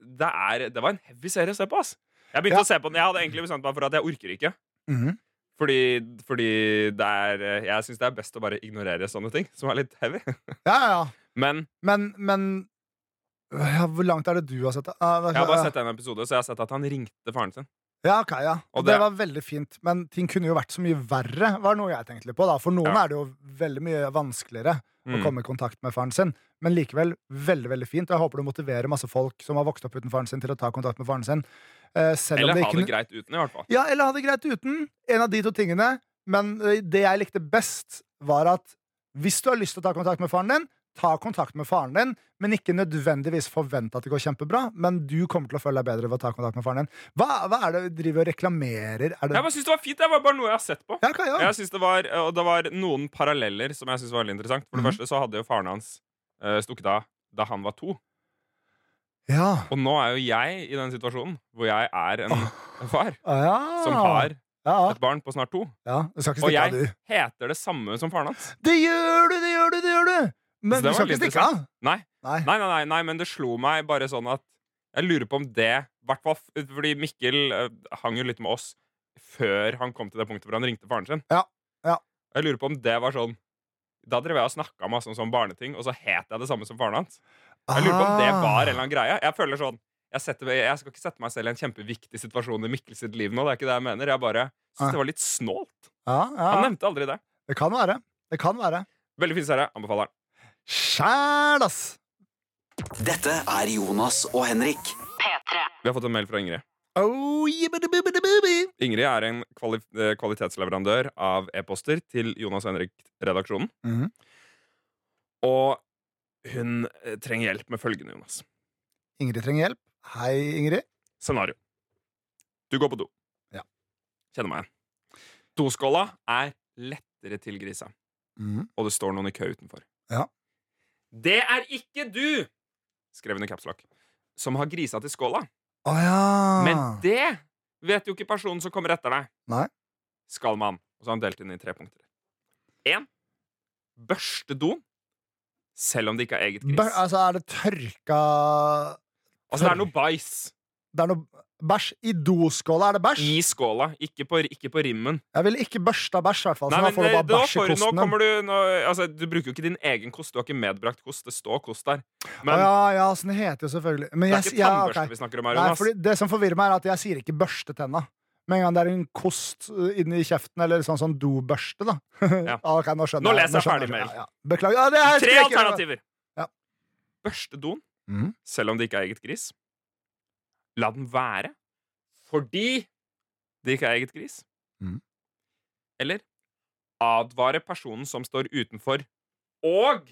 det, er, det var en heavy serie å se på, ass. Jeg begynte Ja. å se på den Jeg hadde egentlig bestemt meg for at jeg orker ikke. Mhm. Fordi, fordi det er Jeg syns det er best å bare ignorere sånne ting som er litt heavy. Ja, ja, ja. Men Men, men ja, Hvor langt er det du har sett det? Uh, jeg har bare sett en episode, så jeg har sett at han ringte faren sin. Ja, ok, ja. Og det det- var veldig fint. Men ting kunne jo vært så mye verre, var noe jeg tenkte litt på. da For noen Ja. er det jo veldig mye vanskeligere å Mm. komme i kontakt med faren sin. Men likevel veldig veldig fint. Og jeg håper det motiverer masse folk som har vokst opp uten faren sin, til å ta kontakt med faren sin. Eh, selv Eller om det ha det greit uten, i hvert fall. Ja, eller ha det greit uten. En av de to tingene. Men eh, det jeg likte best, var at hvis du har lyst til å ta kontakt med faren din, ta kontakt med faren din, men ikke nødvendigvis forvente at det går kjempebra. Men du kommer til å føle deg bedre ved å ta kontakt med faren din. Hva, hva er det du driver og reklamerer? Er det Jeg bare synes det var fint. Det var bare noe jeg har sett på. ja, okay, ja. Jeg synes det var, og det var noen paralleller som jeg synes var veldig interessant. For det mm. første så hadde jo faren hans uh, stukket av da han var to. ja. Og nå er jo jeg i den situasjonen hvor jeg er en far Ah, som har ja, et barn på snart to. ja. Og jeg heter det samme som faren hans. Det gjør du, det gjør du, det gjør du! Men du skal ikke stikke av. Nei, Nei. nei, nei, nei, men det slo meg bare sånn at jeg lurer på om det hvert Fordi Mikkel eh, hang jo litt med oss før han kom til det punktet hvor han ringte faren sin. Ja, ja. Jeg lurer på om det var sånn Da drev jeg og snakka masse om sånn barneting, og så het jeg det samme som faren hans. Jeg lurer på om det Ah. var en eller annen greie. Jeg føler sånn jeg, setter, jeg skal ikke sette meg selv i en kjempeviktig situasjon i Mikkel sitt liv nå. Det er ikke det jeg mener. Jeg bare syns det var litt snålt. Ja, ja. Han nevnte aldri det. Det kan være. Det kan være. Veldig fin serie. Anbefaler den. Sjæl, ass! Dette er Jonas og Henrik. P3. Vi har fått en mail fra Ingrid. Oh. Ingrid er en kvali eh, kvalitetsleverandør av e-poster til Jonas og Henrik-redaksjonen. Mhm. Og hun eh, trenger hjelp med følgende, Jonas. Ingrid trenger hjelp. Hei, Ingrid. Scenario. Du går på do. Ja. Kjenner meg igjen. Doskåla er lettere til grisa, Mhm. og det står noen i kø utenfor. Ja. Det er ikke du! skrev hun i capslock. Som har grisa til skåla. Oh, ja. Men det vet jo ikke personen som kommer etter deg. Nei. Skal man. Og så har han delt inn i tre punkter. Én. Børste doen. Selv om det ikke er eget gris. Bør, altså, er det tørka altså, det er noe bæsj Det er noe bæsj i doskåla. Er det bæsj? i skåla, ikke på, ikke på rimmen. Jeg vil ikke børsta bæsj, i hvert fall. Så Nei, men det- bæsj i nå kommer du, nå, altså, du bruker jo ikke din egen kost. Du har ikke medbrakt kost. Det står kost der. Men ja, ja, sånn heter jo selvfølgelig. Men det er jeg, ikke ja, tannbørste vi snakker om her, Nei, Jonas. fordi det som forvirrer meg, er at jeg sier ikke børste tenna. Med en gang det er en kost uh, inni kjeften, eller sånn sånn dobørste, da. Ja. Ok, nå skjønner Nå leser jeg skjønner ferdig mail. Ja. Beklager. Det Tre alternativer. Ja. Børste doen, mm. selv om det ikke er eget gris. La den være fordi det ikke er eget gris. Mm. Eller advare personen som står utenfor, og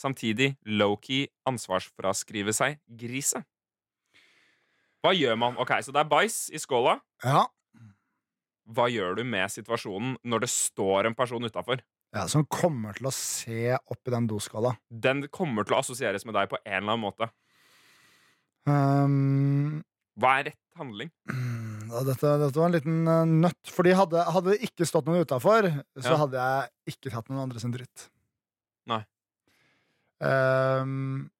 samtidig low-key ansvarsfraskrive seg griset. Hva gjør man? Ok, Så det er bæsj i skåla. Ja. Hva gjør du med situasjonen når det står en person utafor? ja, Som kommer til å se opp i den doskåla. Den kommer til å assosieres med deg på en eller annen måte. Um, Hva er rett handling? Da, dette, dette var en liten uh, nøtt. Fordi hadde, hadde det ikke stått noen utafor, så Ja. hadde jeg ikke tatt noen andre sin dritt. Nei. Um,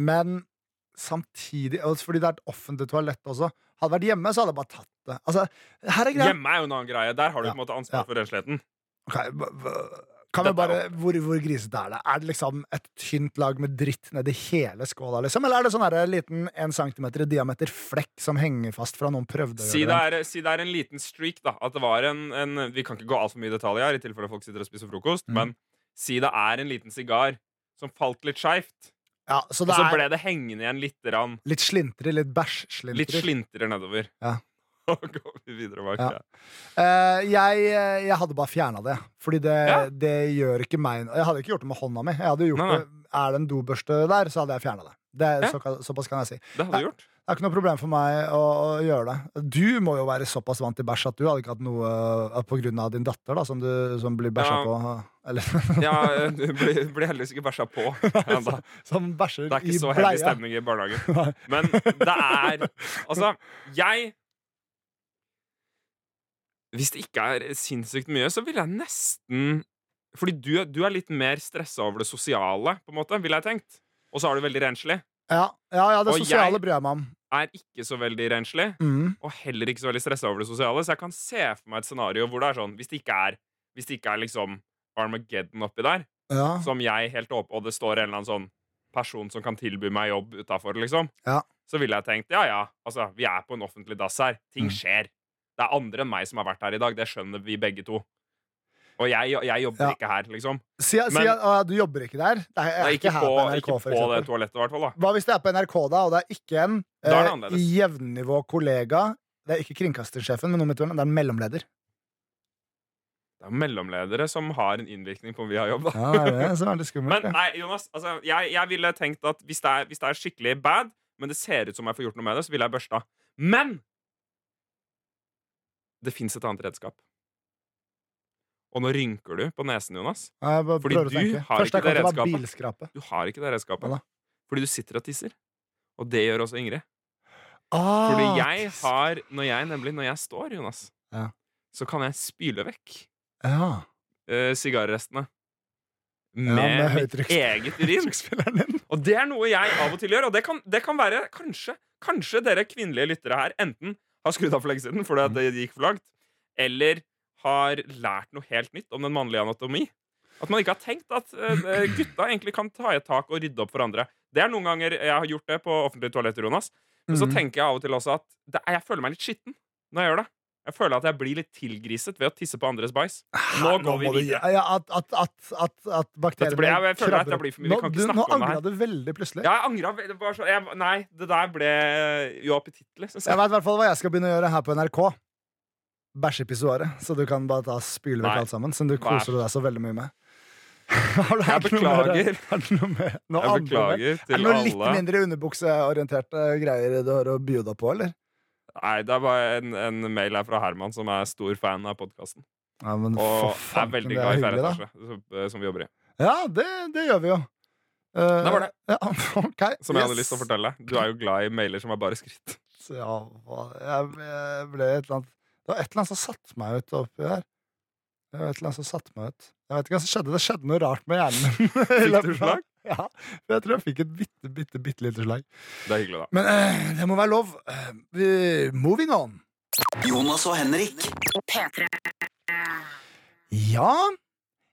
men samtidig Fordi det er et offentlig toalett også. Hadde det vært hjemme, så hadde jeg bare tatt det. Altså, er. Hjemme er jo en annen greie. Der har du Ja. på en måte ansvar Ja. for rensligheten. Ok, hva- hva- Kan vi bare, hvor, hvor grisete er det? Er det liksom et tynt lag med dritt nedi hele skåla, liksom? Eller er det sånn her, liten 1 cm i diameter flekk som henger fast fra noen prøvde Si det, er, si det er en liten streak, da. At det var en, en Vi kan ikke gå altfor mye i detalj her, i tilfelle folk sitter og spiser frokost, Mm. men si det er en liten sigar som falt litt skeivt, Ja, så og så ble det hengende igjen litt, grann. litt slintrer, litt litt bæsj-slintrig. slintrer nedover. Ja. Går vi videre bak. Ja. Ja. Eh, jeg, jeg hadde bare fjerna det. Fordi det, Ja. det gjør ikke meg Jeg hadde ikke gjort det med hånda mi. Jeg det Er det en dobørste der, så hadde jeg fjerna det. det Ja. så, såpass kan jeg si. Det hadde du gjort. Det er ikke noe problem for meg å, å gjøre det. Du må jo være såpass vant til bæsj at du hadde ikke hatt noe uh, på grunn av din datter, da, som, du, som blir bæsja Ja. på. Eller Ja, du blir, blir heldigvis ikke bæsja på. enda. som bæsjer Det er ikke så heldig stemning i barnehagen. Men det er Altså, jeg Hvis det ikke er sinnssykt mye, så vil jeg nesten Fordi du, du er litt mer stressa over det sosiale, på en måte, ville jeg tenkt. Og så er du veldig renslig. Ja, ja, ja, det Og sosiale bryr jeg meg om. Er ikke så veldig renslig, Mm. og heller ikke så veldig stressa over det sosiale. Så jeg kan se for meg et scenario hvor det er sånn Hvis det ikke er Hvis det ikke er liksom Armageddon oppi der, Ja. som jeg helt åpen Og det står en eller annen sånn person som kan tilby meg jobb utafor, liksom. Ja. Så ville jeg tenkt ja, ja, altså, vi er på en offentlig dass her. Ting Mm. skjer. Det er andre enn meg som har vært her i dag. Det skjønner vi begge to. Og jeg, jeg jobber Ja. ikke her, liksom. Si, si Men- at å, du jobber ikke der? Jeg er Nei, ikke, ikke på, på NRK, ikke på det toalettet, i hvert fall. da Hva hvis det er på NRK, da, og det er ikke en er eh, jevnnivå kollega? Det er ikke kringkastersjefen, men. Det er en mellomleder. Det er mellomledere som har en innvirkning på om vi har jobb. da Ja, det er det er litt skummelt. Men nei, Jonas, altså, jeg, jeg ville tenkt at hvis det, er, hvis det er skikkelig bad, men det ser ut som jeg får gjort noe med det, så ville jeg børsta. Men det fins et annet redskap. Og nå rynker du på nesen, Jonas. Jeg bare fordi prøver å du tenke. har Først ikke det redskapet. Du har ikke det redskapet. Ja. Fordi du sitter og tisser. Og det gjør også Ingrid. Ah, Fordi jeg har Når jeg nemlig Når jeg står, Jonas, Ja. så kan jeg spyle vekk Ja. uh, sigarrestene. Ja, Med, med mitt eget urin. Og det er noe jeg av og til gjør. Og det kan, det kan være kanskje, kanskje dere kvinnelige lyttere her enten har skrudd av for lenge siden fordi det gikk for langt, eller har lært noe helt nytt om den mannlige anatomi. At man ikke har tenkt at eh, gutta egentlig kan ta i et tak og rydde opp for andre. Det er noen ganger jeg har gjort det på offentlige toaletter, Jonas. Men så Mhm. tenker jeg av og til også at det, jeg føler meg litt skitten når jeg gjør det. Jeg føler at jeg blir litt tilgriset ved å tisse på andres bæsj. Nå går vi videre. Ja, at, at, at, at, at bakteriene jeg- jeg føler at det blir for mye. Vi kan Nå, ikke snakke om det her. angra du veldig plutselig. Ja, jeg angra. Så- jeg- nei, det der ble uappetittlig, Jeg jeg. vet i hvert fall hva jeg skal begynne å gjøre her på NRK. Bæsje i pissoaret. Så du kan bare ta spyle vekk alt sammen. Som du koser deg så veldig mye med. Jeg er beklager. Er noe med? Noe Jeg beklager til alle. Er det noe litt mindre underbukseorienterte greier du har å by deg på, eller? Nei, det er bare en, en mail her fra Herman, som er stor fan av podkasten. Ja, men Og faen, er veldig glad i fjerde etasje, som, som vi jobber i. Ja, det, det gjør vi jo. Uh, Det var det. Ja, okay. Som jeg hadde lyst til å fortelle. Du er jo glad i mailer som er bare skritt. Ja, jeg, jeg ble et eller annet Det var et eller annet som satte meg ut oppi her. Det var et eller annet som satte meg ut. Jeg vet ikke hva som skjedde. Det skjedde noe rart med hjernen min. Fikk du slag? Ja, for jeg tror jeg fikk et bitte, bitte, bitte lite slag. Det er hyggelig, da. Men eh, det må være lov. Eh, moving on. Jonas og Henrik. P3. Ja.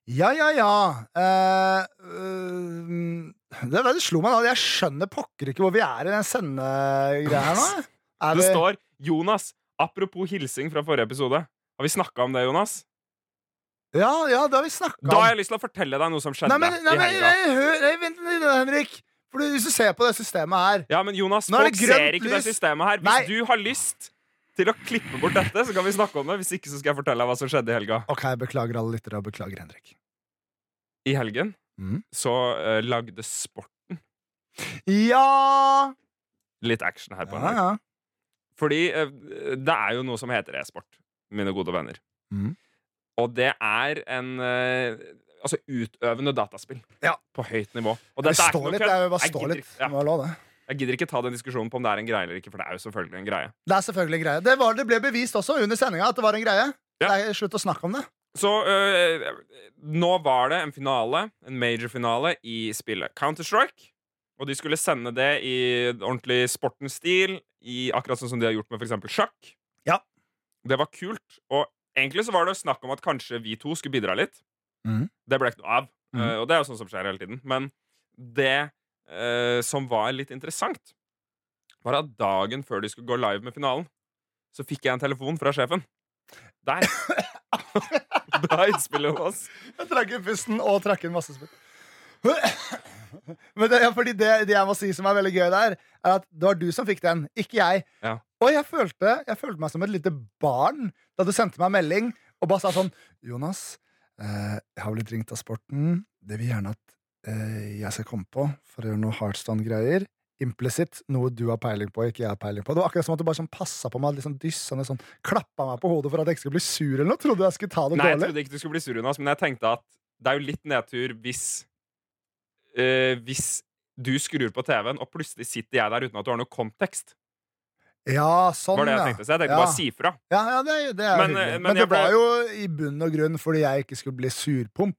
Ja, ja, ja. Eh, øh, det, det slo meg da. Jeg skjønner pokker ikke hvor vi er i den sendegreia her nå. Er Det vi- står Jonas. Apropos hilsing fra forrige episode. Har vi snakka om det, Jonas? Ja, ja, det har vi snakka om. Da har jeg lyst til å fortelle deg noe som skjedde Nei, men, nei, men nei, hør, nei, vent litt, Henrik. For du- Hvis du ser på det systemet her Ja, men Jonas, folk ser ikke det systemet her. Hvis Nei. du har lyst til å klippe bort dette, så kan vi snakke om det. Hvis ikke, så skal jeg fortelle deg hva som skjedde i helga. Ok, jeg beklager alle lyttere, og beklager Henrik. I helgen mm. så uh, lagde Sporten Ja! litt action her på Ja, ja. Fordi uh, det er jo noe som heter e-sport, mine gode venner. Mhm. Og det er en eh, altså utøvende dataspill Ja. på høyt nivå. Og Det dette er ikke står noe litt, kødd. jeg Jeg gidder litt. ikke- ja. Det det. Jeg gidder ikke ta den diskusjonen på om det er en greie eller ikke, for det er jo selvfølgelig en greie. Det er selvfølgelig en greie. Det, var, det ble bevist også under sendinga at det var en greie. Ja. er slutt å snakke om det. Så øh, nå var det en finale, en major-finale, i spillet Counter-Strike. Og de skulle sende det i ordentlig sportens stil, i akkurat sånn som de har gjort med f.eks. sjakk. Ja. Det var kult. Og egentlig så var det snakk om at kanskje vi to skulle bidra litt. Mm. Det ble ikke noe av. Mm. Eh, og det er jo sånn som skjer hele tiden. Men det uh, som var litt interessant, var at dagen før de skulle gå live med finalen, så fikk jeg en telefon fra sjefen. Der. Bra innspill, Jonas. Jeg trakk inn pusten og trakk inn masse spill. Men det, ja, fordi det, det jeg må si som er veldig gøy der, er at det var du som fikk den, ikke jeg. Ja. Og jeg følte, jeg følte meg som et lite barn da du sendte meg melding og bare sa sånn Jonas, eh, jeg har blitt ringt av sporten. Det vil gjerne at eh, jeg skal komme på for å gjøre noe hardstand-greier. Implisitt, noe du har peiling på, ikke jeg har peiling på. Det var akkurat som at du bare sånn passa på meg, liksom dyssende sånn, klappa meg på hodet for at jeg ikke skulle bli sur eller noe. Trodde jeg skulle ta det Nei, jeg trodde ikke du skulle bli sur, Jonas, men jeg tenkte at det er jo litt nedtur hvis øh, Hvis du skrur på TV-en, og plutselig sitter jeg der uten at du har noe kontekst. Ja, sånn, var det jeg tenkte. Så jeg tenkte Ja. bare si fra. Ja, ja det, det Men, eh, Men, men det ble- var jo i bunn og grunn fordi jeg ikke skulle bli surpomp.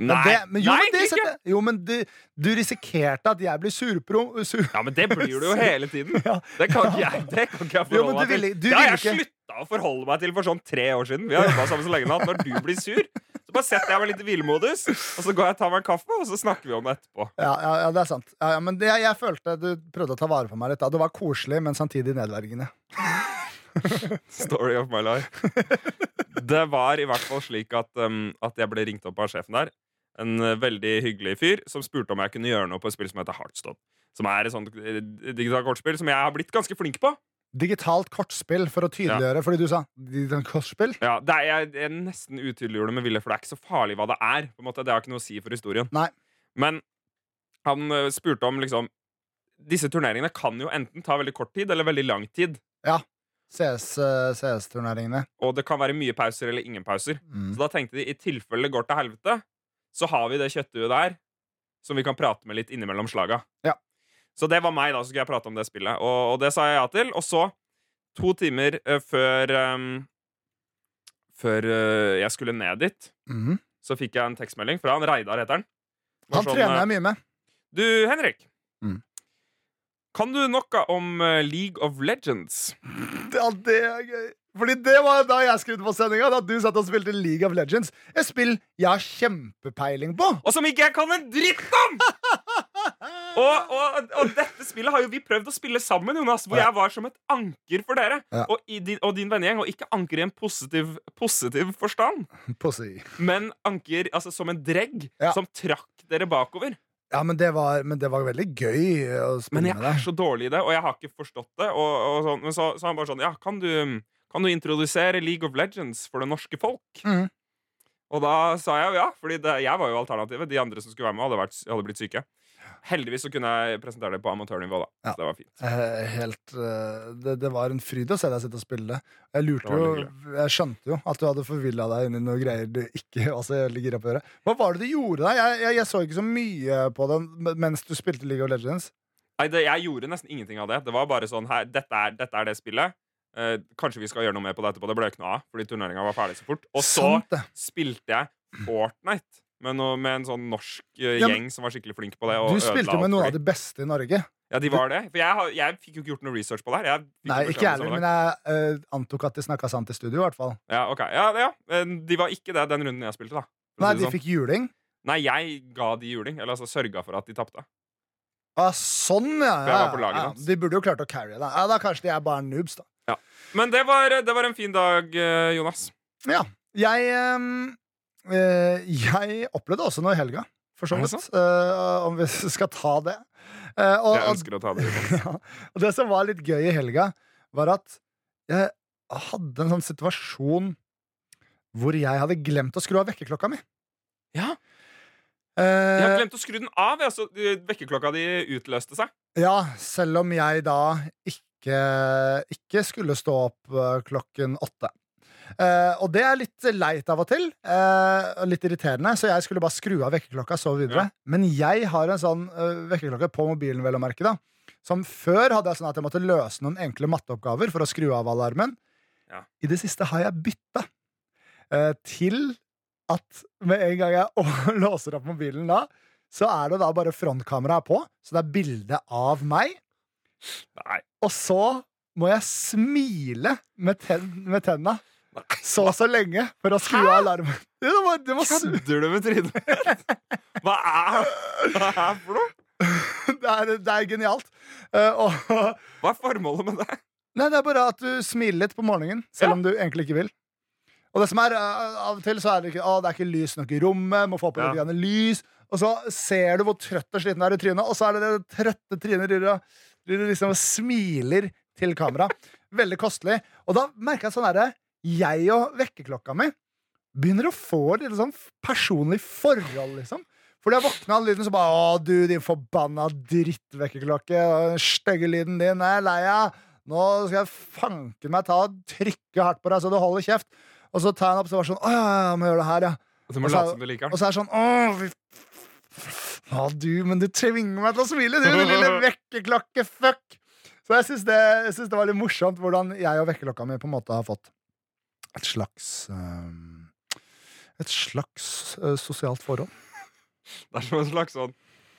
Men Nei, det, men jo, nei men det, ikke! jo, men du, du risikerte at jeg blir surprom... Sur, Ja, men det blir du jo hele tiden. Ja. Det kan ikke jeg, det kan ikke jeg Jo, forholde du meg ville- til. du Det har jeg ikke- slutta å forholde meg til for sånn tre år siden. Vi har jobba sammen så lenge nå at når du blir sur, så bare setter jeg meg litt i hvilemodus, og så går jeg og tar meg en kaffe, og så snakker vi om det etterpå. ja, ja, ja, det er sant. Ja, ja, men det, jeg følte du prøvde å ta vare på meg litt. Da. Det var koselig, men samtidig nedverdigende. Story of my life. Det var i hvert fall slik at, um, at jeg ble ringt opp av sjefen der. En uh, veldig hyggelig fyr som spurte om jeg kunne gjøre noe på et spill som heter Heartstone. Som er et sånt eh, digitalt kortspill som jeg har blitt ganske flink på. Digitalt kortspill, for å tydeliggjøre, fordi du sa digitalt kortspill. Ja, det er, jeg, jeg nesten utydeliggjorde det med vilje, for det er ikke så farlig hva det er. På en måte, det har ikke noe å si for historien. Nei. Men han uh, spurte om liksom Disse turneringene kan jo enten ta veldig kort tid eller veldig lang tid. CS, eh, CS-turneringene. Og det kan være mye pauser eller ingen pauser. Mm. Så da tenkte de i tilfelle det går til helvete, så har vi det kjøttduet der som vi kan prate med litt innimellom slaga. Ja. Så det var meg, da. Så skulle jeg prate om det spillet. Og, og det sa jeg ja til. Og så, to timer uh, før um, Før uh, jeg skulle ned dit, Mhm. så fikk jeg en tekstmelding fra han Reidar, heter han. Han sånn, trener eh, jeg mye med. Du, Henrik. Mm. Kan du noe om uh, League of Legends? Ja, det er gøy. Fordi det var da jeg skrudde på sendinga. Da du satt og spilte League of Legends. Et spill jeg har kjempepeiling på. Og som ikke jeg kan en dritt om! Og, og, og dette spillet har jo vi prøvd å spille sammen, Jonas, hvor jeg var som et anker for dere. Ja. Og, i din, og din vennegjeng. Og ikke anker i en positiv, positiv forstand, Pussy. men anker altså, som en dregg Ja. som trakk dere bakover. Ja, men det, var, men det var veldig gøy eh, å spille Men jeg er så dårlig i det, og jeg har ikke forstått det. Sånn, men så, så han bare sånn Ja, kan du, kan du introdusere League of Legends for det norske folk? Mm. Og da sa jeg jo ja, Fordi jeg var jo alternativet. De andre som skulle være med, hadde, vært, hadde blitt syke. Heldigvis så kunne jeg presentere det på amatørnivå. da Ja. Så det var fint. Eh, helt eh, det, det var en fryd å se deg sitte og spille. det. Jeg lurte Det jo. Jeg skjønte jo at du hadde forvilla deg inn i noe greier du ikke også ligger opp å gjøre. Hva var det du gjorde da? Jeg, jeg, jeg så ikke så mye på det mens du spilte League of Legends. Nei, det, Jeg gjorde nesten ingenting av det. Det var bare sånn her, dette, er, dette er det spillet. Eh, kanskje vi skal gjøre noe mer på det etterpå. Det ble ikke noe av, fordi turneringa var ferdig så fort. Og så Sant spilte jeg Fortnite med, noe, med en sånn norsk eh, gjeng som var skikkelig flink på det. Du spilte med noen av de beste i Norge. Ja, de var det. For jeg, jeg fikk jo ikke gjort noe research på det her. Nei, ikke jeg heller, men jeg uh, antok at de snakka sant i studio, i hvert fall. Ja, ok. Ja, ja. Eh, De var ikke det den runden jeg spilte, da. Nei, de sånn. fikk juling. Nei, jeg ga de juling. Eller altså sørga for at de tapte. Ah, sånn, ja. Ja, ja. De burde jo klart å carry det. Ja, da kanskje de er bare noobs, da. Men det var, det var en fin dag, Jonas. Ja. Jeg eh, Jeg opplevde også noe i helga, for så vidt. eh, om vi skal ta det. Eh, og, Jeg ønsker å ta det. ja, og det som var litt gøy i helga, var at jeg hadde en sånn situasjon hvor jeg hadde glemt å skru av vekkerklokka mi. Ja. Eh, Jeg har glemt å skru den av. Altså, så eh, vekkerklokka di utløste seg. Ja, selv om jeg da ikke, ikke skulle stå opp eh, klokken åtte. Eh, og det er litt leit av og til. og litt irriterende, så jeg skulle bare skru av vekkerklokka og sove videre. Men jeg har en sånn uh, vekkerklokke på mobilen, vel å merke, da. Som før hadde jeg sånn at jeg måtte løse noen enkle matteoppgaver for å skru av alarmen. Ja. I det siste har jeg bytta uh, til at med en gang jeg låser opp mobilen da, så er det da bare frontkameraet på, så det er bilde av meg. Nei. Og så må jeg smile med, ten med tenna så så lenge for å skru av alarmen. Det var, det var, Kødder du med trynet mitt? Hva er det for noe? det, er, det er genialt. Uh, og, Hva er formålet med det? nei, det er bare at du smiler litt på morgenen, selv Ja. om du egentlig ikke vil. Og det som er, uh, Av og til så er det ikke å, det er ikke lys nok i rommet, må få på litt Ja. lys. Og så ser du hvor trøtt og sliten du er i trynet, og så er det det trøtte trynet du liksom smiler til kamera. Veldig kostelig. Og da merker jeg sånn herre Jeg og vekkerklokka mi begynner å få et sånn personlig forhold, liksom. Fordi jeg våkna av lyden, så bare Å, du, din forbanna drittvekkerklokke. og Den stygge lyden din. Jeg er lei av. Nå skal jeg fanken meg ta og trykke hardt på deg, så du holder kjeft. Og så tar jeg den opp, så var sånn Å ja, ja, jeg må gjøre det her, ja. Og så- du liker Og så er det sånn Å, Å, du, men du tvinger meg til å smile, du, din lille vekkerklokke-fuck. Så jeg syns det, det var litt morsomt hvordan jeg og vekkerklokka mi på en måte har fått et slags øhm, Et slags øh, sosialt forhold. Det er som en slags sånn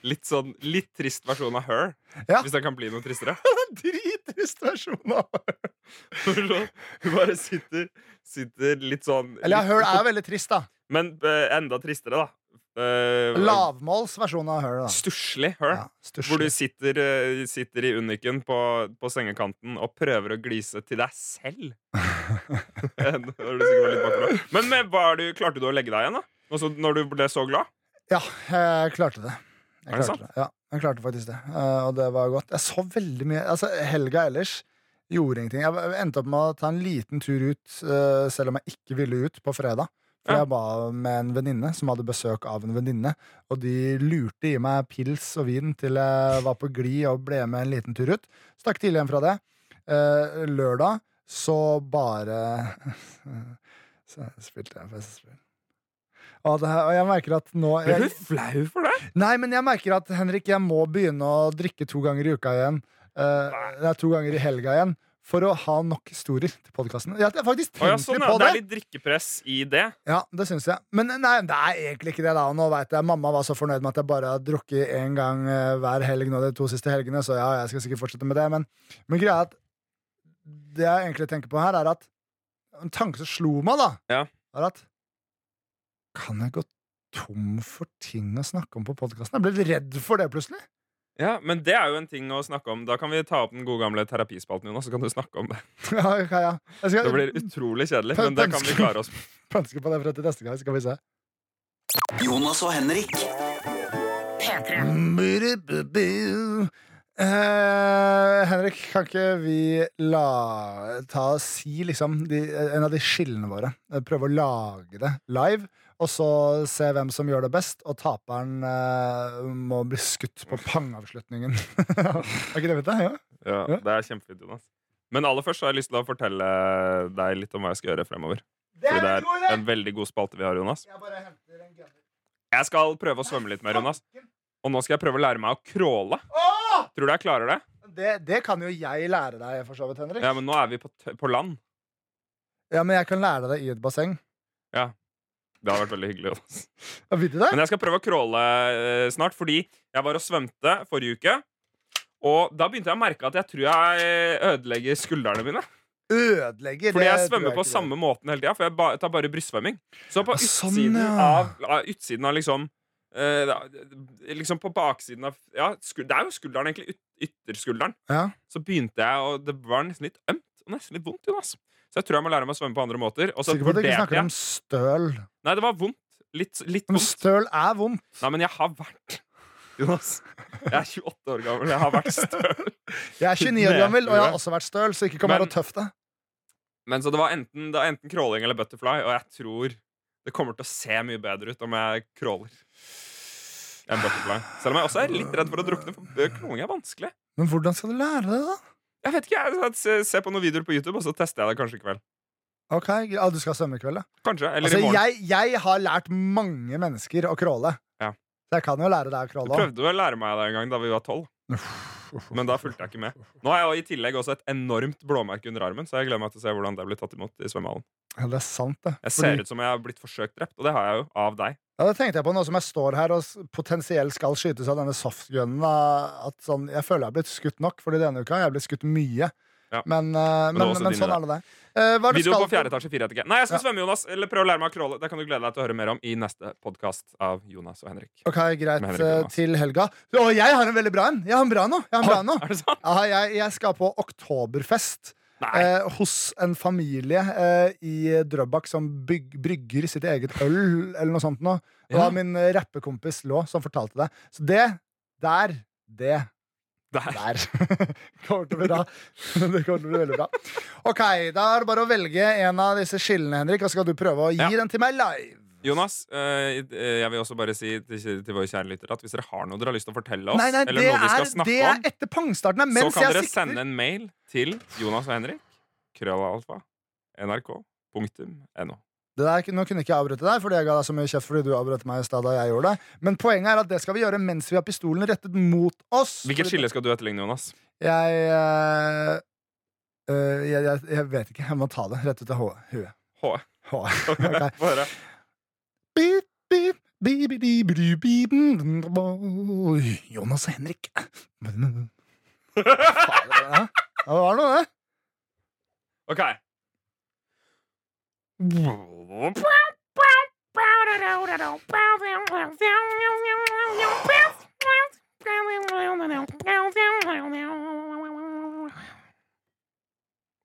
litt sånn litt trist versjon av Her. Ja. Hvis den kan bli noe tristere. Drittrist versjon av sånn, Hun bare sitter, sitter litt sånn Eller Her er veldig trist, da. Men uh, enda tristere, da. Uh, Lavmåls versjon av Her, da. Stusslig Her. Ja. Hvor du sitter, eh, sitter i uniken på, på sengekanten og prøver å glise til deg selv. Men du, klarte du å legge deg igjen, da? Også når du ble så glad? Ja, jeg klarte det. Jeg Er det klarte det. Ja, jeg klarte faktisk det. Eh, og det var godt. Jeg så veldig mye Altså, helga ellers gjorde ingenting. Jeg endte opp med å ta en liten tur ut, eh, selv om jeg ikke ville ut, på fredag. For jeg var med en venninne som hadde besøk av en venninne. Og de lurte i meg pils og vin til jeg var på glid og ble med en liten tur ut. Stakk tidlig hjem fra det. Eh, lørdag så bare Så spilte jeg festspill. Og, det, og jeg merker at nå jeg, du flau for det? Nei, men jeg merker at Henrik, jeg må begynne å drikke to ganger i uka igjen. Eh, nei, to ganger i helga igjen. For å ha nok historier til podkasten. Jeg har faktisk Å, ja, tenkt sånn, ja. på Det det. er litt drikkepress i det. Ja, det syns jeg. Men nei, det er egentlig ikke det. da Og Nå vet jeg, Mamma var så fornøyd med at jeg bare har drukket én gang eh, hver helg nå de to siste helgene, så ja, jeg skal sikkert fortsette med det. Men, men greia er at det jeg egentlig tenker på her, er at en tanke som slo meg, da, Ja. er at kan jeg gå tom for ting å snakke om på podkasten. Jeg ble litt redd for det plutselig. Ja, Men det er jo en ting å snakke om. Da kan vi ta opp den gode gamle terapispalten, Jonas, så kan du snakke om det. Ja, ok, ja. Jeg skal Det blir utrolig kjedelig, men det kan vi klare oss på pønske på det fra til neste gang, så skal vi se. Jonas og Henrik. Eh, Henrik, kan ikke vi la ta og si liksom de, en av de skillene våre? Prøve å lage det live, og så se hvem som gjør det best, og taperen eh, må bli skutt på pangavslutningen. er ikke det fint, det? Ja? Ja, det er kjempefint, Jonas. Men aller først så har jeg lyst til å fortelle deg litt om hva jeg skal gjøre fremover. For det er en veldig god spalte vi har, Jonas. Jeg bare henter en gunner. Jeg skal prøve å svømme litt mer, Jonas. Og nå skal jeg prøve å lære meg å crawle. Åh! Tror du jeg klarer det? Det, det kan jo jeg lære deg, for så vidt, Henrik. Ja, men nå er vi på, på land. Ja, Men jeg kan lære deg i et basseng. Det har vært veldig hyggelig. Ja, Vet du det? Men jeg skal prøve å crawle eh, snart, fordi jeg var og svømte forrige uke. Og da begynte jeg å merke at jeg tror jeg eh, ødelegger skuldrene mine. Ødelegger. Fordi jeg svømmer på ikke samme måten hele tida, for jeg tar bare brystsvømming. Så på sånn, utsiden ja. av, Utsiden av liksom Liksom på baksiden av Ja, det er jo skulderen, egentlig. Yt ytterskulderen. Ja. Så begynte jeg, og det var nesten litt ømt og nesten litt vondt. Jonas Så jeg tror jeg må lære meg å svømme på andre måter. Og så Sikker på at du ikke snakker jeg om støl. Nei, det var vondt. Litt, litt Men vondt. støl er vondt. Nei, men jeg har vært Jonas, jeg er 28 år gammel. Jeg har vært støl. Jeg er 29 år gammel, og jeg har også vært støl, så ikke kom her og tøff deg. Men så det var enten, det var enten crawling eller butterfly, og jeg tror det kommer til å se mye bedre ut om jeg crawler. Enn butterfly. Selv om jeg også er litt redd for å drukne, for crawling er vanskelig. Men hvordan skal du lære det, da? Jeg vet ikke, jeg se, se på noen videoer på YouTube, og så tester jeg det kanskje i kveld. Ok, ja, Du skal svømme i kveld, da? Kanskje, eller Altså, i morgen. jeg, jeg har lært mange mennesker å crawle. Ja. Så jeg kan jo lære deg å crawle Du prøvde å lære meg det en gang da vi var tolv, men da fulgte jeg ikke med. Nå har jeg jo i tillegg også et enormt blåmerke under armen, så jeg gleder meg til å se hvordan det blir tatt imot i svømmehallen. Ja, det er sant, det. Jeg Fordi- ser ut som jeg har blitt forsøkt drept, og det har jeg jo av deg. Ja, det tenkte jeg på nå som jeg står her og potensielt skal skytes av denne softgunen. At sånn, jeg føler jeg har blitt skutt nok, Fordi denne uka har jeg blitt skutt mye. Ja. Men, eh, er men, men sånn er det der. Det Video skal på fjerde etasje, fire etasje. Nei, jeg skal Ja. svømme, Jonas. Eller prøve å lære meg å crawle. Det kan du glede deg til å høre mer om i neste podkast av Jonas og Henrik. Ok, Greit. Henrik eh, Til helga. Og jeg har en veldig bra en! Jeg har en bra nå. Jeg har en bra nå. Er? Ja, jeg, jeg skal på oktoberfest. Eh, hos en familie eh, i Drøbak som byg, brygger sitt eget øl, eller noe sånt noe. Det Ja. min eh, rappekompis Lå som fortalte det. Så det der, det Der. der kommer til å bli bra. Det kommer til å bli veldig bra. Ok, Da er det bare å velge en av disse skillene, Henrik, og så skal du prøve å gi Ja. den til meg live. Jonas, eh, jeg vil også bare si til, til våre kjære lyttere at hvis dere har noe dere har lyst til å fortelle oss, Nei, nei, eller det er, vi skal snakke det er etter pangstarten. her, så kan dere sikter sende en mail til Jonas og Henrik. Krøllalfa. nrk.no. Det der, nå kunne jeg ikke avbryte deg, fordi jeg ga deg så mye kjeft fordi du avbrøt meg i stad da jeg gjorde det. Men poenget er at det skal vi gjøre mens vi har pistolen rettet mot oss. Hvilket skille skal du etterligne, Jonas? Jeg, eh, eh, jeg, jeg Jeg vet ikke. Jeg må ta det rett ut av ho- huet. H. H. Ok. Få Jonas og Henrik. Faen, ja. Det var noe, det. OK.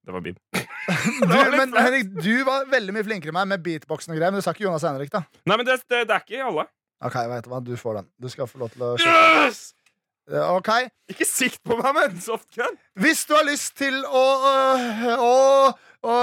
Det var Bim. Du, men. Henrik, du var veldig mye flinkere enn meg med beatboxen og greier, men du sa ikke Jonas Henrik, da. Nei, men det, det, det er ikke alle. Ok, vet du hva, du får den. Du skal få lov til å. Yes! Ok, Ikke sikt på meg med en softgun! Hvis du har lyst til å, å, å, å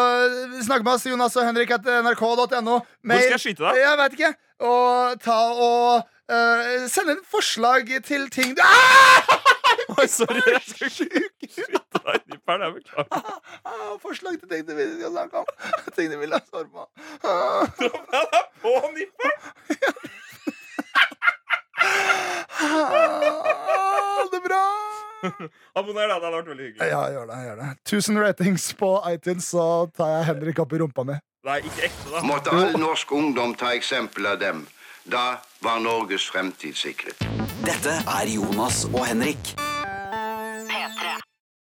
snakke med oss, Jonas og Henrik, at nrk.no Hvor skal jeg skyte deg? Jeg vet ikke. Og ta og uh, sende inn forslag til ting du ah! Oi, sorry. Jeg skal ikke skyte deg i nipperen. Jeg beklager. Ah, Forslag til ting du vil skal snakke om. Ting du vil ha svar på. Ah. Han er på nipperen! Ah, det bra. Abonner, da. Det hadde vært veldig hyggelig. Ja, gjør det. gjør det 1000 ratings på iTunes, så tar jeg Henrik opp i rumpa mi. Nei, ikke ekte, da. Måtte all norsk ungdom ta eksempel av dem. Da var Norges fremtid sikret. Dette er Jonas og Henrik.